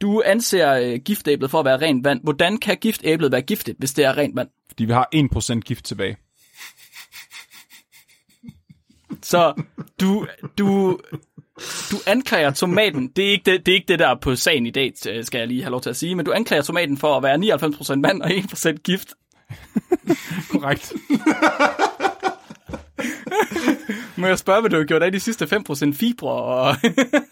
Du anser øh, giftæblet for at være rent vand. Hvordan kan giftæblet være giftigt, hvis det er rent vand? Fordi vi har 1% gift tilbage. Så du, du, du anklager tomaten. Det er, ikke det, det er ikke det, der er på sagen i dag, skal jeg lige have lov til at sige. Men du anklager tomaten for at være 99% vand og 1% gift. Korrekt. Må jeg spørge, hvad du har gjort af de sidste 5% fibre? Og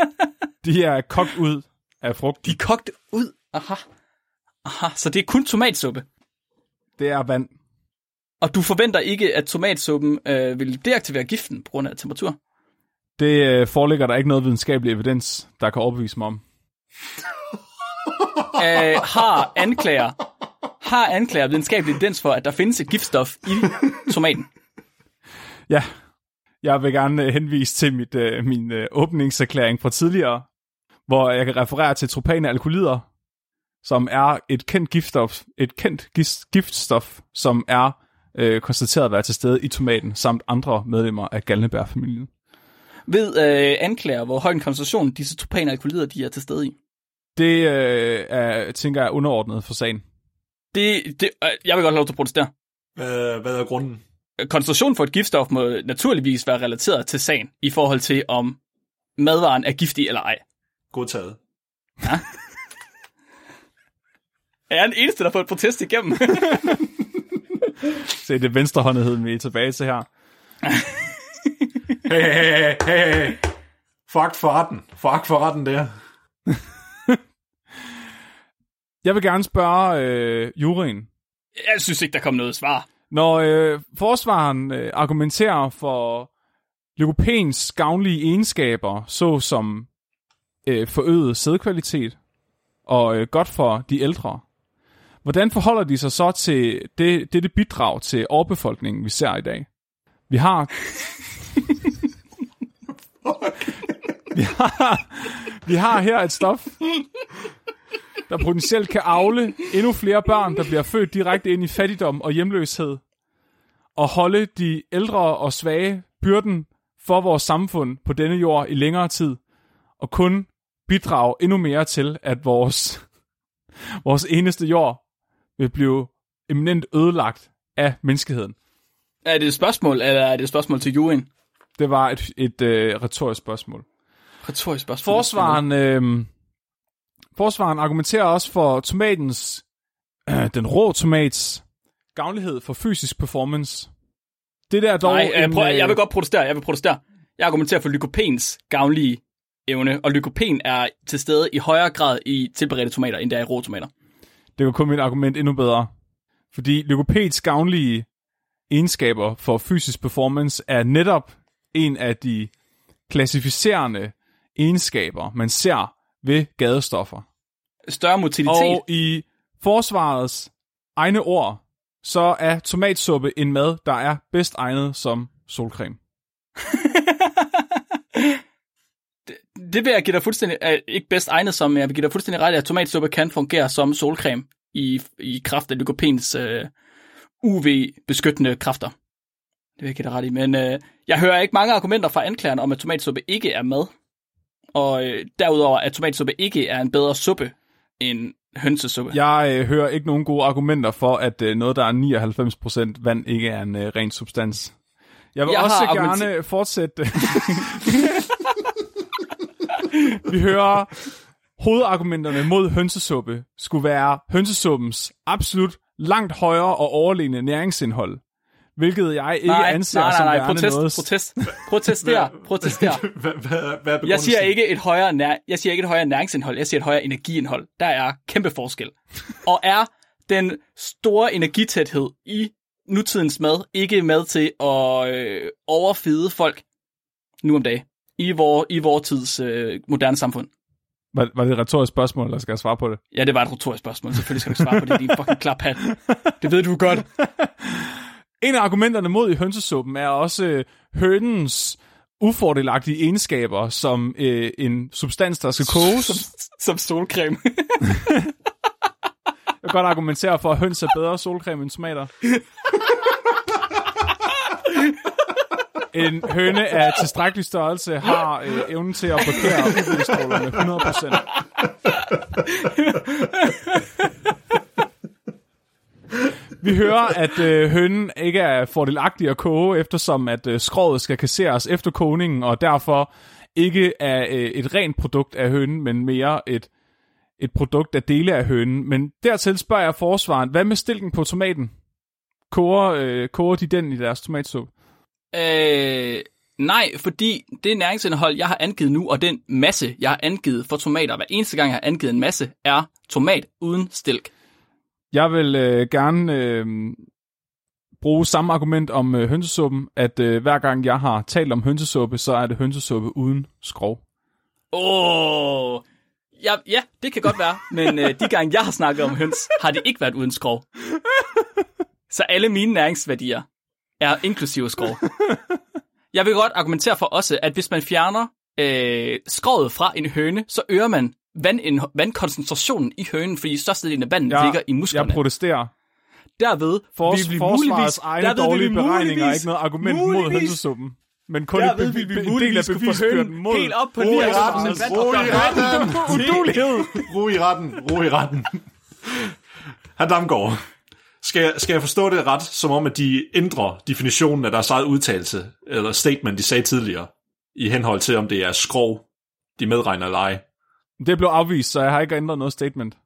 De er kogt ud af frugt. de er kogt ud. Aha. Aha, så det er kun tomatsuppe. Det er vand. Og du forventer ikke, at tomatsuppen øh, vil deaktivere giften på grund af temperatur? Det øh, foreligger der ikke noget videnskabelig evidens, der kan overbevise mig om. øh, har anklager har anklager videnskabelig evidens for, at der findes et giftstof i tomaten? Ja, jeg vil gerne øh, henvise til mit, øh, min øh, åbningserklæring fra tidligere, hvor jeg kan referere til tropane alkoholider, som er et kendt giftstof, et kendt giftstof, som er øh, konstateret at være til stede i tomaten, samt andre medlemmer af galnebærfamilien. Ved øh, anklager, hvor høj en koncentration disse tropanalkoholider de er til stede i? Det øh, er, tænker jeg er underordnet for sagen. Det, det, øh, jeg vil godt have lov til at protestere. Hvad, hvad er grunden? Koncentrationen for et giftstof må naturligvis være relateret til sagen, i forhold til om madvaren er giftig eller ej. Godtaget. Er jeg den eneste, der har fået et protest igennem? Se, det er venstrehåndigheden, vi er tilbage til her. Hey, hey, hey, hey, hey. Fuck for retten. Fuck for retten der. Jeg vil gerne spørge øh, juryen. jeg synes ikke, der kom noget svar. Når øh, forsvaren øh, argumenterer for lykopens gavnlige egenskaber, såsom øh, forøget sædkvalitet og øh, godt for de ældre, hvordan forholder de sig så til det, dette bidrag til overbefolkningen, vi ser i dag? Vi har... vi har, vi har her et stof, der potentielt kan afle endnu flere børn, der bliver født direkte ind i fattigdom og hjemløshed, og holde de ældre og svage byrden for vores samfund på denne jord i længere tid, og kun bidrage endnu mere til, at vores, vores eneste jord vil blive eminent ødelagt af menneskeheden. Er det et spørgsmål, eller er det et spørgsmål til juryen? Det var et, et øh, retorisk spørgsmål. Retorisk spørgsmål. Forsvaren, øh, forsvaren argumenterer også for tomatens, øh, den rå tomats gavnlighed for fysisk performance. Det der er dog Nej, jeg, en, prøv, øh, jeg vil godt protestere. Jeg vil protestere. Jeg argumenterer for lykopens gavnlige evne, og lykopen er til stede i højere grad i tilberedte tomater, end der er i rå tomater. Det kan komme mit argument endnu bedre. Fordi lykopeds gavnlige egenskaber for fysisk performance er netop en af de klassificerende egenskaber, man ser ved gadestoffer. Større motilitet. Og i forsvarets egne ord, så er tomatsuppe en mad, der er bedst egnet som solcreme. Det vil jeg give dig fuldstændig, er ikke bedst egnet som, jeg vil give dig fuldstændig ret at tomatsuppe kan fungere som solcreme i, i kraft af lykopens øh, UV-beskyttende kræfter. Det vil jeg give dig ret i, men øh, jeg hører ikke mange argumenter fra anklagerne om, at tomatsuppe ikke er mad. Og øh, derudover, at tomatsuppe ikke er en bedre suppe end hønsesuppe. Jeg øh, hører ikke nogen gode argumenter for, at øh, noget, der er 99% vand, ikke er en øh, ren substans. Jeg vil Jeg også gerne argumenter- fortsætte. Vi hører hovedargumenterne mod hønsesuppe skulle være hønsesuppens absolut langt højere og overlegne næringsindhold. Hvilket jeg ikke nej, anser nej, nej, som nej, værende protest, noget... protest, protester, protester. Hvad, hvad, hvad er Jeg begrundelsen? siger ikke et højere, nær, jeg siger ikke et højere næringsindhold, jeg siger et højere energiindhold. Der er kæmpe forskel. Og er den store energitæthed i nutidens mad ikke med til at øh, overfide folk nu om dagen i vor, i vor tids øh, moderne samfund? Var, var det et retorisk spørgsmål, eller skal jeg svare på det? Ja, det var et retorisk spørgsmål. Selvfølgelig skal du svare på det, din fucking klaphat. Det ved du godt. En af argumenterne mod i hønsesuppen er også øh, hønens ufordelagtige egenskaber som øh, en substans, der skal koges. Som, som solcreme. Jeg kan godt argumentere for, at høns er bedre solcreme end tomater. En høne af tilstrækkelig størrelse har øh, evnen til at blokere UV-strålerne 100%. Vi hører, at øh, hønen ikke er fordelagtig at koge, eftersom at øh, skroget skal kasseres efter koningen, og derfor ikke er øh, et rent produkt af hønen, men mere et, et produkt af dele af hønen. Men dertil spørger jeg forsvaren, hvad med stilken på tomaten? Koger, øh, koger de den i deres tomatsuppe? Øh, nej, fordi det næringsindhold, jeg har angivet nu, og den masse, jeg har angivet for tomater, hver eneste gang, jeg har angivet en masse, er tomat uden stilk. Jeg vil øh, gerne øh, bruge samme argument om øh, hønsesuppen, at øh, hver gang jeg har talt om hønsesuppe, så er det hønsesuppe uden skrov. Åh, Ja, ja, det kan godt være, men øh, de gange, jeg har snakket om høns, har det ikke været uden skrov. Så alle mine næringsværdier er inklusive skrov. Jeg vil godt argumentere for også, at hvis man fjerner øh, skrovet fra en høne, så øger man vand, vandkoncentrationen i hønen, fordi størstedelen af vandet ja, ligger i musklerne. Jeg protesterer. Derved For, vil vi muligvis, egne derved dårlige vi beregninger er muligvis- ikke noget argument mod muligvis- hønsesuppen. Men kun Derved et vil vi en del af bevisbyrden mod helt op på Ro i 99% retten, vand. ro i retten, udulighed. ro i retten, ro i retten. Herr Damgaard, skal jeg, skal jeg forstå det ret, som om at de ændrer definitionen af deres eget udtalelse, eller statement, de sagde tidligere, i henhold til, om det er skrov, de medregner eller ej? Det blev afvist, så jeg har ikke ændret noget statement.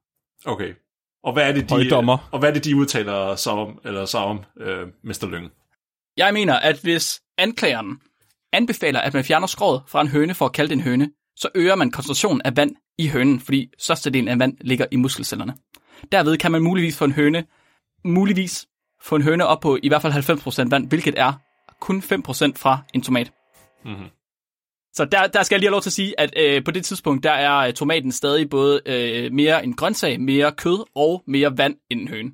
Okay. Og hvad er det, de, Højdommer. og hvad er det, de udtaler sig om, eller sig om, øh, Mr. Lyng? Jeg mener, at hvis anklageren anbefaler, at man fjerner skroget fra en høne for at kalde det en høne, så øger man koncentrationen af vand i hønen, fordi størstedelen af vand ligger i muskelcellerne. Derved kan man muligvis få en høne, muligvis få en høne op på i hvert fald 90% vand, hvilket er kun 5% fra en tomat. Mhm. Så der, der skal jeg lige have lov til at sige, at øh, på det tidspunkt, der er øh, tomaten stadig både øh, mere en grøntsag, mere kød og mere vand end en høne.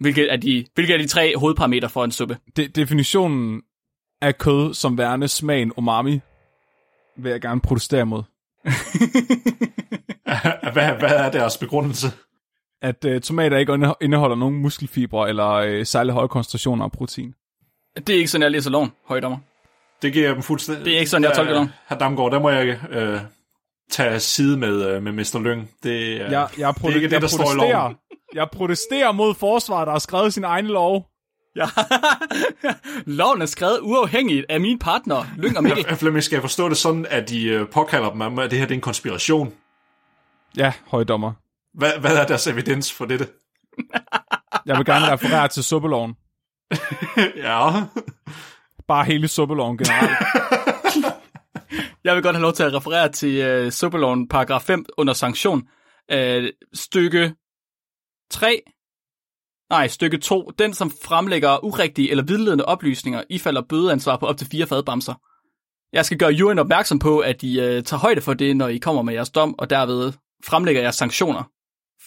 Hvilket er de, hvilket er de tre hovedparametre for en suppe. De- definitionen af kød som værende smagen umami, vil jeg gerne protestere mod. hvad, hvad er deres begrundelse? At uh, tomater ikke inde- indeholder nogen muskelfibre eller uh, særlig høje koncentrationer af protein. Det er ikke sådan, jeg læser loven, højdommer. Det giver jeg dem fuldstændig. Det er ikke sådan, jeg tolker loven. Herr Damgaard, der må jeg øh, tage side med, øh, med Mr. Lyng. Det, er, Jeg, jeg, det er ikke det, jeg der står i protesterer. loven. Jeg protesterer mod forsvaret, der har skrevet sin egen lov. Ja. loven er skrevet uafhængigt af min partner, Lyng og Mikkel. Øh, Flemming, skal jeg forstå det sådan, at de øh, påkalder dem at det her det er en konspiration? Ja, højdommer. Hvad, hvad er deres evidens for dette? Jeg vil gerne referere til suppeloven. ja. Bare hele suppeloven generelt. Jeg vil godt have lov til at referere til øh, uh, suppeloven paragraf 5 under sanktion. Uh, stykke 3, nej, stykke 2. Den, som fremlægger urigtige eller vildledende oplysninger, ifalder bødeansvar på op til fire fadbamser. Jeg skal gøre juryen opmærksom på, at I uh, tager højde for det, når I kommer med jeres dom, og derved fremlægger jeres sanktioner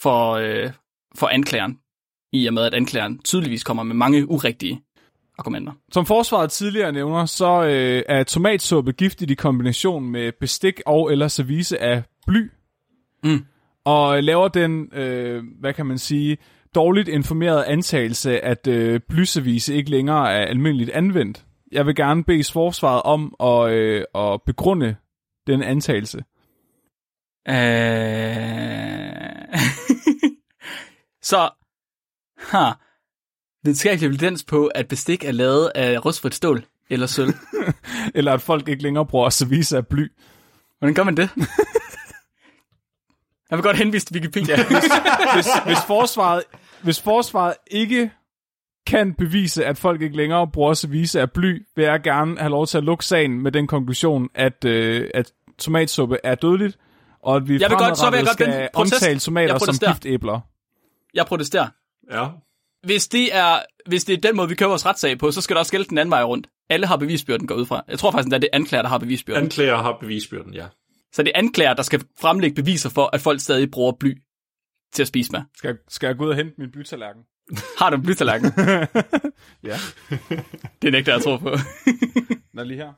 for, uh, for anklageren, i og med at anklageren tydeligvis kommer med mange urigtige argumenter. Som forsvaret tidligere nævner, så øh, er tomatsuppe giftigt i kombination med bestik og eller service af bly. Mm. Og laver den, øh, hvad kan man sige, dårligt informeret antagelse, at øh, blyservice ikke længere er almindeligt anvendt. Jeg vil gerne bede forsvaret om at, øh, at begrunde den antagelse. Øh... så har videnskabelig evidens på, at bestik er lavet af rustfrit stål eller sølv. Eller at folk ikke længere bruger service af bly. Hvordan gør man det? Jeg vil godt henvise til Wikipedia. hvis, hvis, forsvaret, hvis forsvaret ikke kan bevise, at folk ikke længere bruger service af bly, vil jeg gerne have lov til at lukke sagen med den konklusion, at, øh, at tomatsuppe er dødeligt, og at vi Jeg vil godt- så vil jeg godt skal vende- protest. omtale tomater som giftæbler. Jeg protesterer. Ja. Hvis det, er, hvis det er den måde, vi kører vores retssag på, så skal der også gælde den anden vej rundt. Alle har bevisbyrden går ud fra. Jeg tror faktisk, at det er anklager, der har bevisbyrden. Anklager har bevisbyrden, ja. Så det er anklager, der skal fremlægge beviser for, at folk stadig bruger bly til at spise med. Skal, jeg- skal jeg gå ud og hente min bytallerken? Har du en blytallerken? Ja. det nægter jeg at tro på. Den er lige her.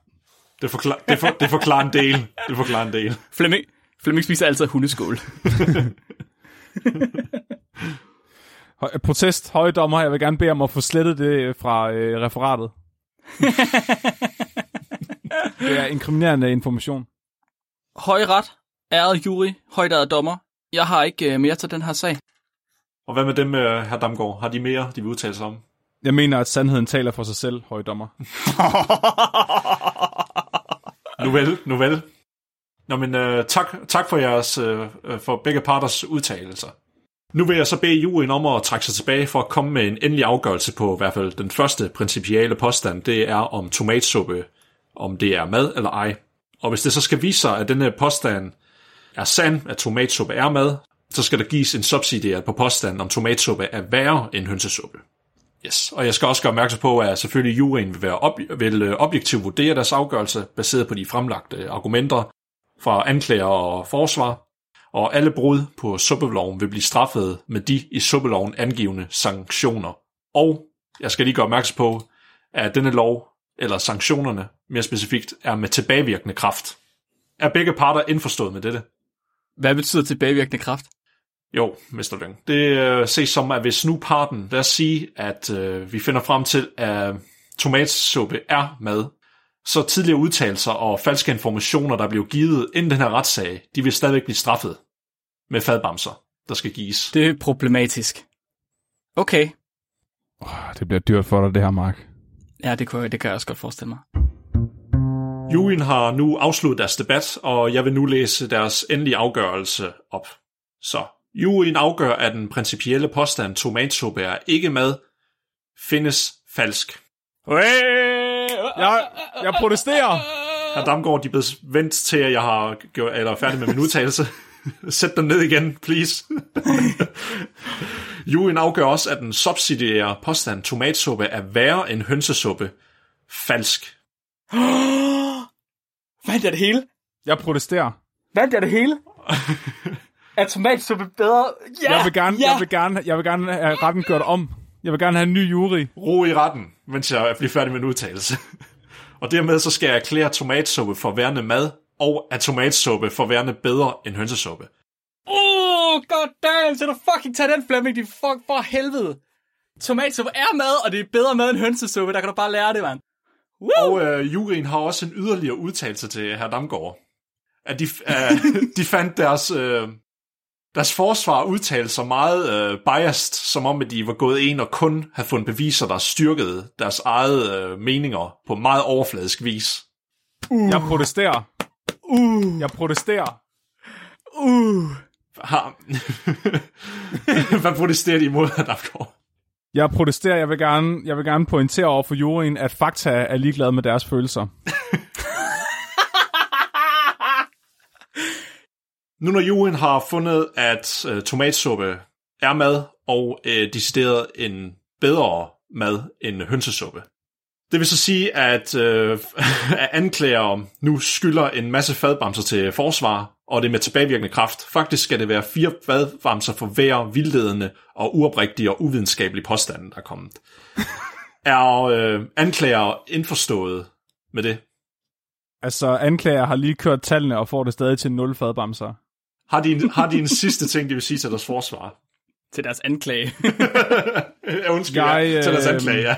Det, forklar, det, for, det forklarer en del. Det forklarer en del. Flemming, Flemming spiser altid hundeskål. Høj, protest, høje dommer, jeg vil gerne bede om at få slettet det fra øh, referatet. det er inkriminerende information. Højret, æret jury, højt dommer. Jeg har ikke øh, mere til den her sag. Og hvad med dem, øh, herr Damgaard? Har de mere, de vil udtale sig om? Jeg mener, at sandheden taler for sig selv, høje dommer. Nu vel, nu vel. Nå, men øh, tak, tak for jeres, øh, øh, for begge parters udtalelser. Nu vil jeg så bede juryen om at trække sig tilbage for at komme med en endelig afgørelse på i hvert fald den første principielle påstand. Det er om tomatsuppe, om det er mad eller ej. Og hvis det så skal vise sig, at denne påstand er sand, at tomatsuppe er mad, så skal der gives en subsidieret på påstanden om tomatsuppe er værre end hønsesuppe. Yes. Og jeg skal også gøre opmærksom på, at selvfølgelig juryen vil, være ob- vil øh, objektivt vurdere deres afgørelse, baseret på de fremlagte argumenter fra anklager og forsvar og alle brud på suppeloven vil blive straffet med de i suppeloven angivende sanktioner. Og jeg skal lige gøre opmærksom på, at denne lov, eller sanktionerne mere specifikt, er med tilbagevirkende kraft. Er begge parter indforstået med dette? Hvad betyder tilbagevirkende kraft? Jo, Mr. Lyng. Det øh, ses som, at hvis nu parten, lad os sige, at øh, vi finder frem til, at tomatsuppe er mad, så tidligere udtalelser og falske informationer, der blev givet inden den her retssag, de vil stadigvæk blive straffet med fadbamser, der skal gives. Det er problematisk. Okay. Det bliver dyrt for dig, det her, Mark. Ja, det, kunne, jeg- det kan jeg også godt forestille mig. Juryen har nu afsluttet deres debat, og jeg vil nu læse deres endelige afgørelse op. Så, juryen afgør, at den principielle påstand tomatsuppe er ikke mad, findes falsk. Jeg, jeg protesterer! Herr Damgaard, de er blevet vendt til, at jeg har gjort, eller er færdig med min udtalelse. Sæt dem ned igen, please. Juryen afgør også, at den subsidiære påstand tomatsuppe er værre end hønsesuppe. Falsk. Vandt jeg det hele? Jeg protesterer. Vandt jeg det hele? er tomatsuppe bedre? Ja! Jeg vil gerne, ja. jeg vil gerne, jeg vil gerne have retten gjort om. Jeg vil gerne have en ny jury. Ro i retten, mens jeg bliver færdig med en udtalelse. og dermed så skal jeg erklære tomatsuppe for værende mad, og at tomatsuppe for værende bedre end hønsesuppe. Oh, god damn, så du fucking tage den, Flemming, din fuck for helvede. Tomatsuppe er mad, og det er bedre mad end hønsesuppe. Der kan du bare lære det, mand. Woo! Og øh, juryen har også en yderligere udtalelse til herr Damgaard. At de, øh, de fandt deres, øh, deres forsvar udtalt sig meget øh, biased, som om at de var gået ind og kun havde fundet beviser, der styrkede deres eget øh, meninger på meget overfladisk vis. Jeg protesterer. Uh, Jeg protesterer. uh. Har... Hvad protesterer de imod, herr Damgaard? Jeg protesterer. Jeg vil gerne, jeg vil gerne pointere over for juryen, at fakta er ligeglade med deres følelser. Nu når juryen har fundet, at øh, tomatsuppe er mad, og øh, decideret en bedre mad end hønsesuppe. Det vil så sige, at, øh, at anklager nu skylder en masse fadbamser til forsvar, og det er med tilbagevirkende kraft. Faktisk skal det være fire fadbamser for hver vildledende og uoprigtige og uvidenskabelige påstande, der er kommet. Er øh, anklager indforstået med det? Altså, anklager har lige kørt tallene og får det stadig til 0 fadbamser. Har de, en, har de en sidste ting, de vil sige til deres forsvar? Til deres anklage. Ja, undskyld, Jeg, jeg, til deres øh, anklage, ja.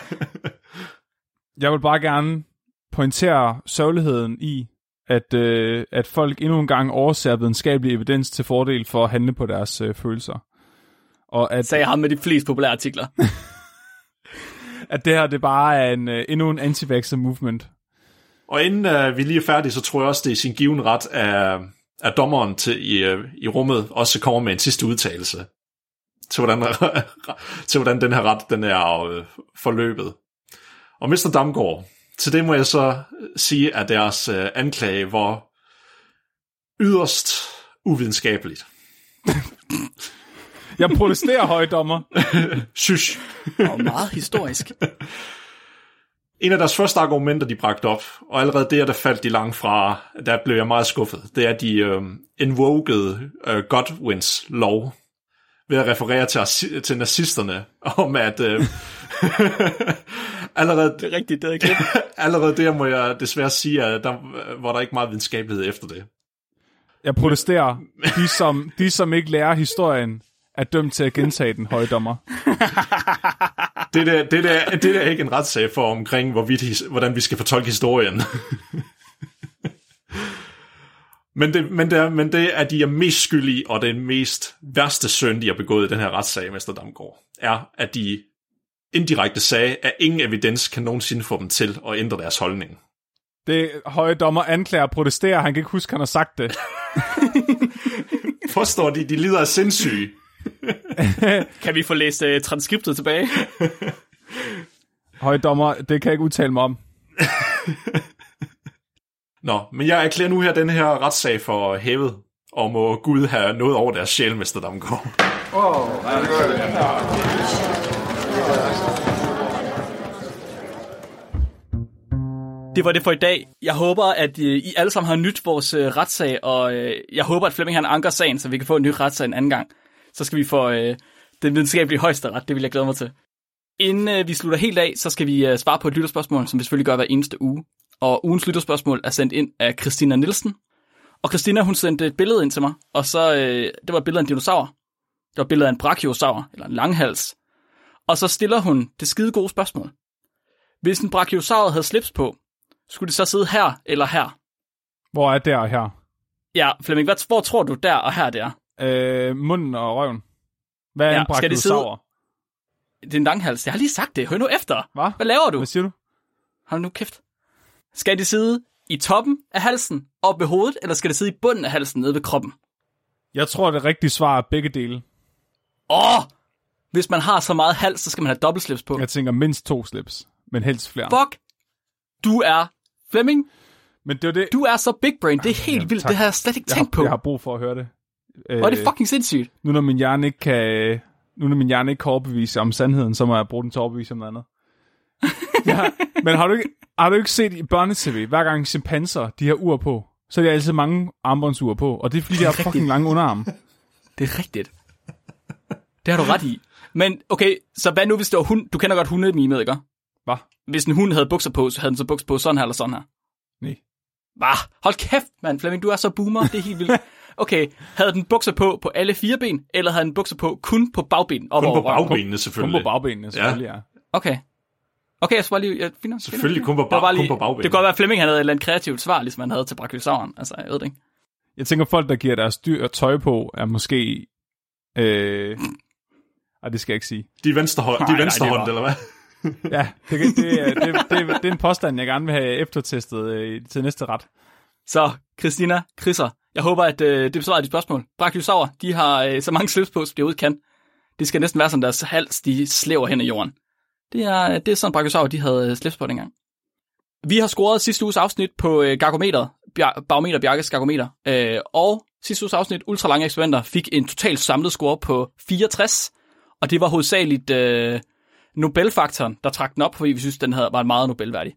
Jeg vil bare gerne pointere sørgeligheden i, at, øh, at folk endnu en gang overser videnskabelig evidens til fordel for at handle på deres øh, følelser. Og at, Sagde ham med de flest populære artikler. at det her det bare er en, øh, endnu en anti movement. Og inden uh, vi lige er færdige, så tror jeg også, det er sin given ret af, af dommeren til, i, uh, i rummet også kommer med en sidste udtalelse til hvordan, til hvordan den her ret den er uh, forløbet. Og Mr. Damgaard, til det må jeg så sige, at deres uh, anklage var yderst uvidenskabeligt. Jeg protesterer, højdommer. Shush. Og meget historisk. En af deres første argumenter, de bragte op, og allerede der, der faldt de langt fra, der blev jeg meget skuffet, det er, de øh, invokede øh, Godwins lov ved at referere til, til nazisterne, om at øh, allerede, Det er rigtigt, det er klip. allerede der må jeg desværre sige, at der var der ikke meget videnskabelighed efter det. Jeg protesterer. De som, de, som ikke lærer historien, er dømt til at gentage den, højdommer. Det der, det der, det der er ikke en retssag for omkring, hvorvidt, hvordan vi skal fortolke historien. men, det, men, det er, men det er, de er mest skyldige, og den mest værste synd, de har begået i den her retssag, Mester Damgaard, er, at de indirekte sagde, at ingen evidens kan nogensinde få dem til at ændre deres holdning. Det højdommer anklager og protesterer. Han kan ikke huske, han har sagt det. Forstår de, de lider af sindssyge. Kan vi få læst uh, transkriptet tilbage? Højdommer, det kan jeg ikke udtale mig om. Nå, men jeg erklærer nu her den her retssag for hævet, og må Gud have noget over deres sjæl, Mester Damgaard. Det var det for i dag. Jeg håber, at øh, I alle sammen har nyt vores øh, retssag, og øh, jeg håber, at Flemming han anker sagen, så vi kan få en ny retssag en anden gang. Så skal vi få øh, den videnskabelige højesteret. Det vil jeg glæde mig til. Inden øh, vi slutter helt af, så skal vi øh, svare på et lytterspørgsmål, som vi selvfølgelig gør hver eneste uge. Og ugens lytterspørgsmål er sendt ind af Christina Nielsen. Og Christina, hun sendte et billede ind til mig, og så, øh, det var et billede af en dinosaur. Det var et billede af en brachiosaur, eller en langhals. Og så stiller hun det skide gode spørgsmål. Hvis en brachiosaur havde slips på, skulle det så sidde her eller her? Hvor er der og her? Ja, Flemming, hvad, hvor tror du der og her det er? Øh, munden og røven. Hvad er Ja, en skal det sidde- brachiosaur? Det er en langhals. Jeg har lige sagt det. Hør nu efter. Hvad? Hvad laver du? Hvad siger du? Hold nu kæft. Skal det sidde i toppen af halsen, op ved hovedet, eller skal det sidde i bunden af halsen, nede ved kroppen? Jeg tror, det rigtige svar er begge dele. Åh! Hvis man har så meget hals, så skal man have dobbeltslips på. Jeg tænker mindst to slips, men helst flere. Fuck! Du er Flemming. Men det er det, Du er så big brain. Det er helt Jamen, vildt. tak. Det har jeg slet ikke jeg, tænkt har, på. jeg har brug for at høre det. Øh, Hvor er det fucking sindssygt. nu når min hjerne ikke kan, nu når min hjerne ikke kan overbevise om sandheden, så må jeg bruge den til at overbevise om noget andet. ja, men har du ikke, har du ikke set i børnetv, hver gang chimpanser, de har ur på, så er de altid mange armbåndsur på, og det er fordi, de har fucking lange underarme. Det er rigtigt. Det har du ret i. Men okay, så hvad nu hvis det var hund? Du kender godt hundemimet, ikke? Hvad? Hvis en hund havde bukser på, så havde den så bukser på sådan her eller sådan her. Nej. Bah, hold kæft, mand. Flemming, du er så boomer. Det er helt vildt. Okay, havde den bukser på på alle fire ben, eller havde den bukser på kun på bagben? Op Kun på bagbenene, Kun selvfølgelig. på bagbenene, selvfølgelig, ja. Okay. Okay, jeg skal bare lige... Jeg finder, Selvfølgelig kun på, var bare lige, kun på bagbenene. det kan godt være, at Flemming han havde et eller andet kreativt svar, ligesom han havde til brachiosauren. Altså, jeg ved det ikke. Jeg tænker, folk, der giver deres dyr tøj på, er måske... Øh... Ej, det skal jeg ikke sige. De er venstrehånd, de Nej, er nej, venstrehånd det eller hvad? Ja, det, det, det, er- det, det, det er en påstand, jeg gerne vil have eftertestet øh, til næste ret. Så, Christina, Chrisser, jeg håber, at øh, det besvarer dit spørgsmål. Brachiosaurer, de har øh, så mange slips på, som de overhovedet kan. Det skal næsten være som deres hals, de slæver hen i jorden. Det er, det er sådan, brachiosaurer, de havde øh, slips på dengang. Vi har scoret sidste uges afsnit på øh, Gargometer, Bjar- Barometer Bjarkes Gargometer, øh, og sidste uges afsnit, Ultralange Eksperimenter, fik en total samlet score på 64, og det var hovedsageligt øh, Nobelfaktoren, der trak den op, fordi vi synes, den havde, var meget Nobelværdig.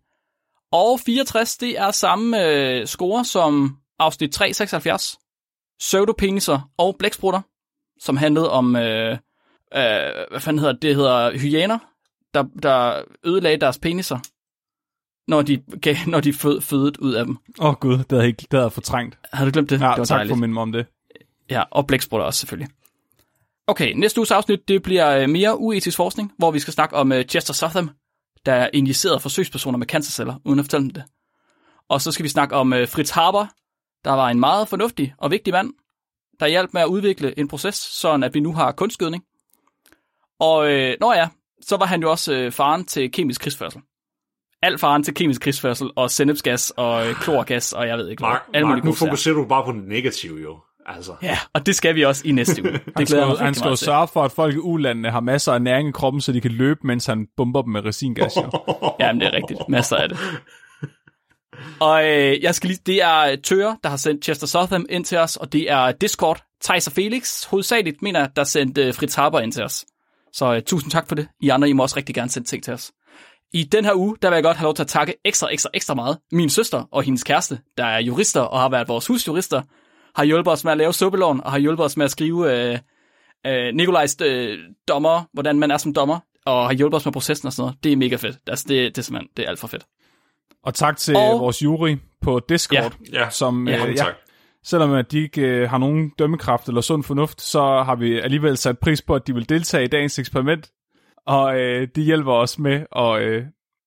Og 64, det er samme øh, score som afsnit 376. Pseudopeniser og blæksprutter, som handlede om, øh, øh, hvad fanden hedder det, det hedder hyæner, der, der ødelagde deres peniser, når de, gav, når de fød, fødet ud af dem. Åh oh, gud, det havde jeg, ikke- det havde jeg fortrængt. Har du glemt det? Ja, det var tak dejligt. for min om det. Ja, og blæksprutter også selvfølgelig. Okay, næste uges afsnit, det bliver øh, mere uetisk forskning, hvor vi skal snakke om øh, Chester Southam, der injicerede forsøgspersoner med cancerceller, uden at fortælle dem det. Og så skal vi snakke om øh, Fritz Haber, der var en meget fornuftig og vigtig mand, der hjalp med at udvikle en proces, sådan at vi nu har kunstgødning. Og øh, når ja, så var han jo også øh, faren til kemisk krigsførsel. Alt faren til kemisk krigsførsel og sennepsgas og øh, klorgas og jeg ved ikke hvad. Mark, Alle Mark nu fokuserer du bare på det negative jo. Altså. Ja, og det skal vi også i næste uge. Det Han jeg mig skal, han skal jo sørge for, at folk i ulandene har masser af næring i kroppen, så de kan løbe, mens han bomber dem med resingas. Jo. Jamen, det er rigtigt. Masser af det. Og øh, jeg skal lige, det er Tøre, der har sendt Chester Southam ind til os, og det er Discord, Thijs og Felix, hovedsageligt mener jeg, der sendte øh, Fritz Haber ind til os. Så øh, tusind tak for det. I andre, I må også rigtig gerne sende ting til os. I den her uge, der vil jeg godt have lov til at takke ekstra, ekstra, ekstra meget. Min søster og hendes kæreste, der er jurister og har været vores husjurister, har hjulpet os med at lave suppeloven, og har hjulpet os med at skrive øh, øh, Nikolajs øh, dommer, hvordan man er som dommer, og har hjulpet os med processen og sådan noget. Det er mega fedt. Altså, det, det er simpelthen, det er alt for fedt. Og tak til Og- vores jury på Discord, Ja, som Ja, øh, ja, tak. Selvom at de ikke øh, har nogen dømmekraft eller sund fornuft, så har vi alligevel sat pris på, at de vil deltage i dagens eksperiment. Og øh, de hjælper os med at, øh,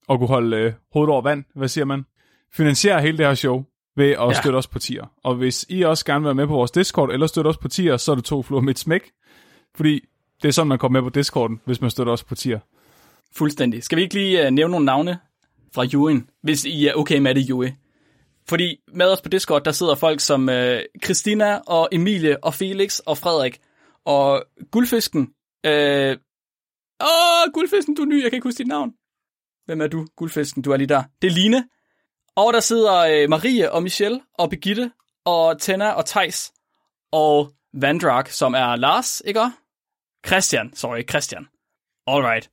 at kunne holde øh, hovedet over vand, hvad siger man? Finansiere hele det her show ved at Ja. støtte os på tier. Og hvis I også gerne vil være med på vores Discord eller støtte os på tier, så er det to fluer med et smæk. Fordi det er sådan, man kommer med på Discorden, hvis man støtter os på tier. Fuldstændig. Skal vi ikke lige uh, nævne nogle navne fra juryen, hvis I er okay med det, jury? Fordi med os på Discord, der sidder folk som øh, Christina og Emilie og Felix og Frederik. Og Guldfisken. Øh... Åh, Guldfisken, du er ny, jeg kan ikke huske dit navn. Hvem er du, Guldfisken? Du er lige der. Det er Line. Og der sidder øh, Marie og Michelle og Begitte og Tenna og Tejs og Vandrak, som er Lars, ikke? Christian, sorry, Christian. Alright.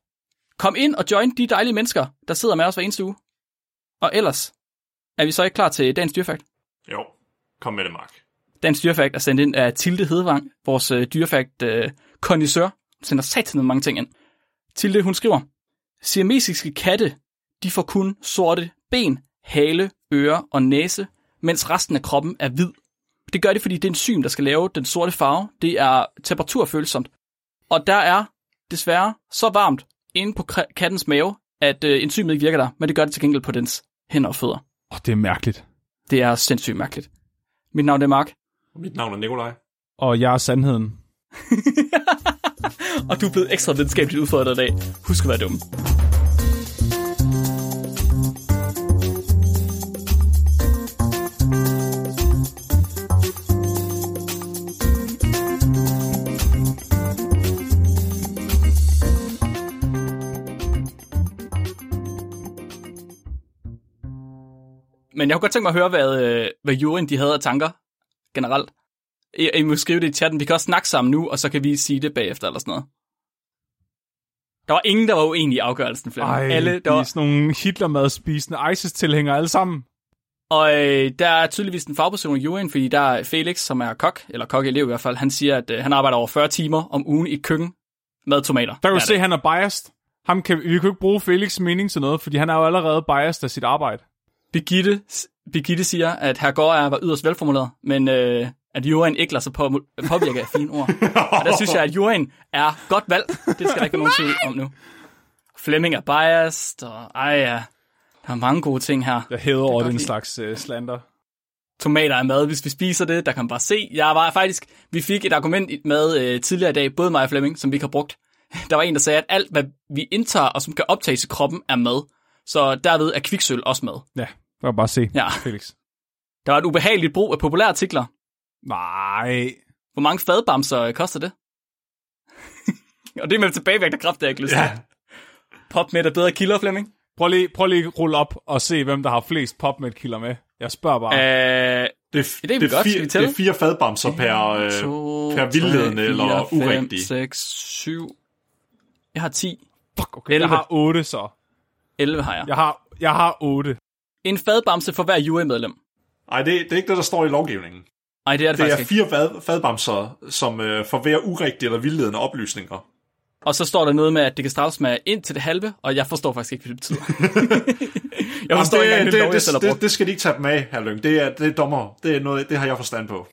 Kom ind og join de dejlige mennesker, der sidder med os hver eneste uge. Og ellers, er vi så ikke klar til dagens dyrefakt? Jo, kom med det, Mark. Dagens dyrefakt er sendt ind af Tilde Hedevang, vores øh, dyrefakt øh, kondisør. Hun sender satan mange ting ind. Tilde, hun skriver, Siamesiske katte, de får kun sorte ben, hale, ører og næse, mens resten af kroppen er hvid. Det gør det, fordi det enzym, der skal lave den sorte farve, det er temperaturfølsomt. Og der er desværre så varmt inde på kattens mave, at øh, enzymet ikke virker der, men det gør det til gengæld på dens hænder og fødder. Åh, det er mærkeligt. Det er sindssygt mærkeligt. Mit navn er Mark, Mit navn er Nikolaj. Og jeg er sandheden. og du er blevet ekstra videnskabeligt udfordret i dag. Husk at være dum. Men jeg kunne godt tænke mig at høre, hvad, øh, hvad juryen de havde af tanker generelt. I, I må skrive det i chatten. Vi kan også snakke sammen nu, og så kan vi sige det bagefter eller sådan noget. Der var ingen, der var uenige i afgørelsen, Flemming. Alle, de der er var, sådan nogle Hitler-madspisende ISIS-tilhængere alle sammen. og øh, der er tydeligvis en fagperson i juryen, fordi der er Felix, som er kok, eller kokelev i hvert fald, han siger, at øh, han arbejder over 40 timer om ugen i køkken med tomater. Der kan du se, at han er biased. Ham kan, vi kan jo ikke bruge Felix' mening til noget, fordi han er jo allerede biased af sit arbejde. Birgitte, Birgitte siger, at her går er var yderst velformuleret, men øh, at juryen ikke lader sig på, påvirke af fine ord. Og der synes jeg, at juryen er godt valgt. Det skal der ikke være nogen tvivl om nu. Flemming er biased, og ej ja, der er mange gode ting her. Jeg hæder over den lide. slags uh, slander. Tomater er mad, hvis vi spiser det, der kan man bare se. Jeg var faktisk, vi fik et argument med øh, tidligere i dag, både mig og Flemming, som vi ikke har brugt. Der var en, der sagde, at alt, hvad vi indtager og som kan optages i kroppen, er mad. Så derved er kviksøl også mad. Ja, der kan bare se, Ja. Felix. Der var et ubehageligt brug af populære artikler. Nej. Hvor mange fadbamser øh, koster det? og det er med tilbagevægtende kraft, det jeg ikke lyst til. Ja, Pop med er bedre kilder, Flemming. Prøv lige, prøv lige at rulle op og se, hvem der har flest popmed-kilder med. Jeg spørger bare. Øh, det, er, det er vi godt. fire, det er fire fadbamser per, øh, to, per vildledende eller 5, urigtig. 6, 7. Jeg har 10. Fuck, okay. Jeg har 8 så. 11 har jeg. Jeg har, jeg har 8. En fadbamse for hver jurymedlem. Nej, det, det er ikke det, der står i lovgivningen. Nej, det er det, Det er faktisk ikke. fire fad, fadbamser, som øh, for hver urigtige eller vildledende oplysninger. Og så står der noget med, at det kan straffes med ind til det halve, og jeg forstår faktisk ikke, hvad det betyder. jeg forstår Jamen, ikke engang, det, det, lov, det, det, det, det, skal de ikke tage dem af, herr Lyng. Det er, det er dommer. Det, er noget, det har jeg forstand på.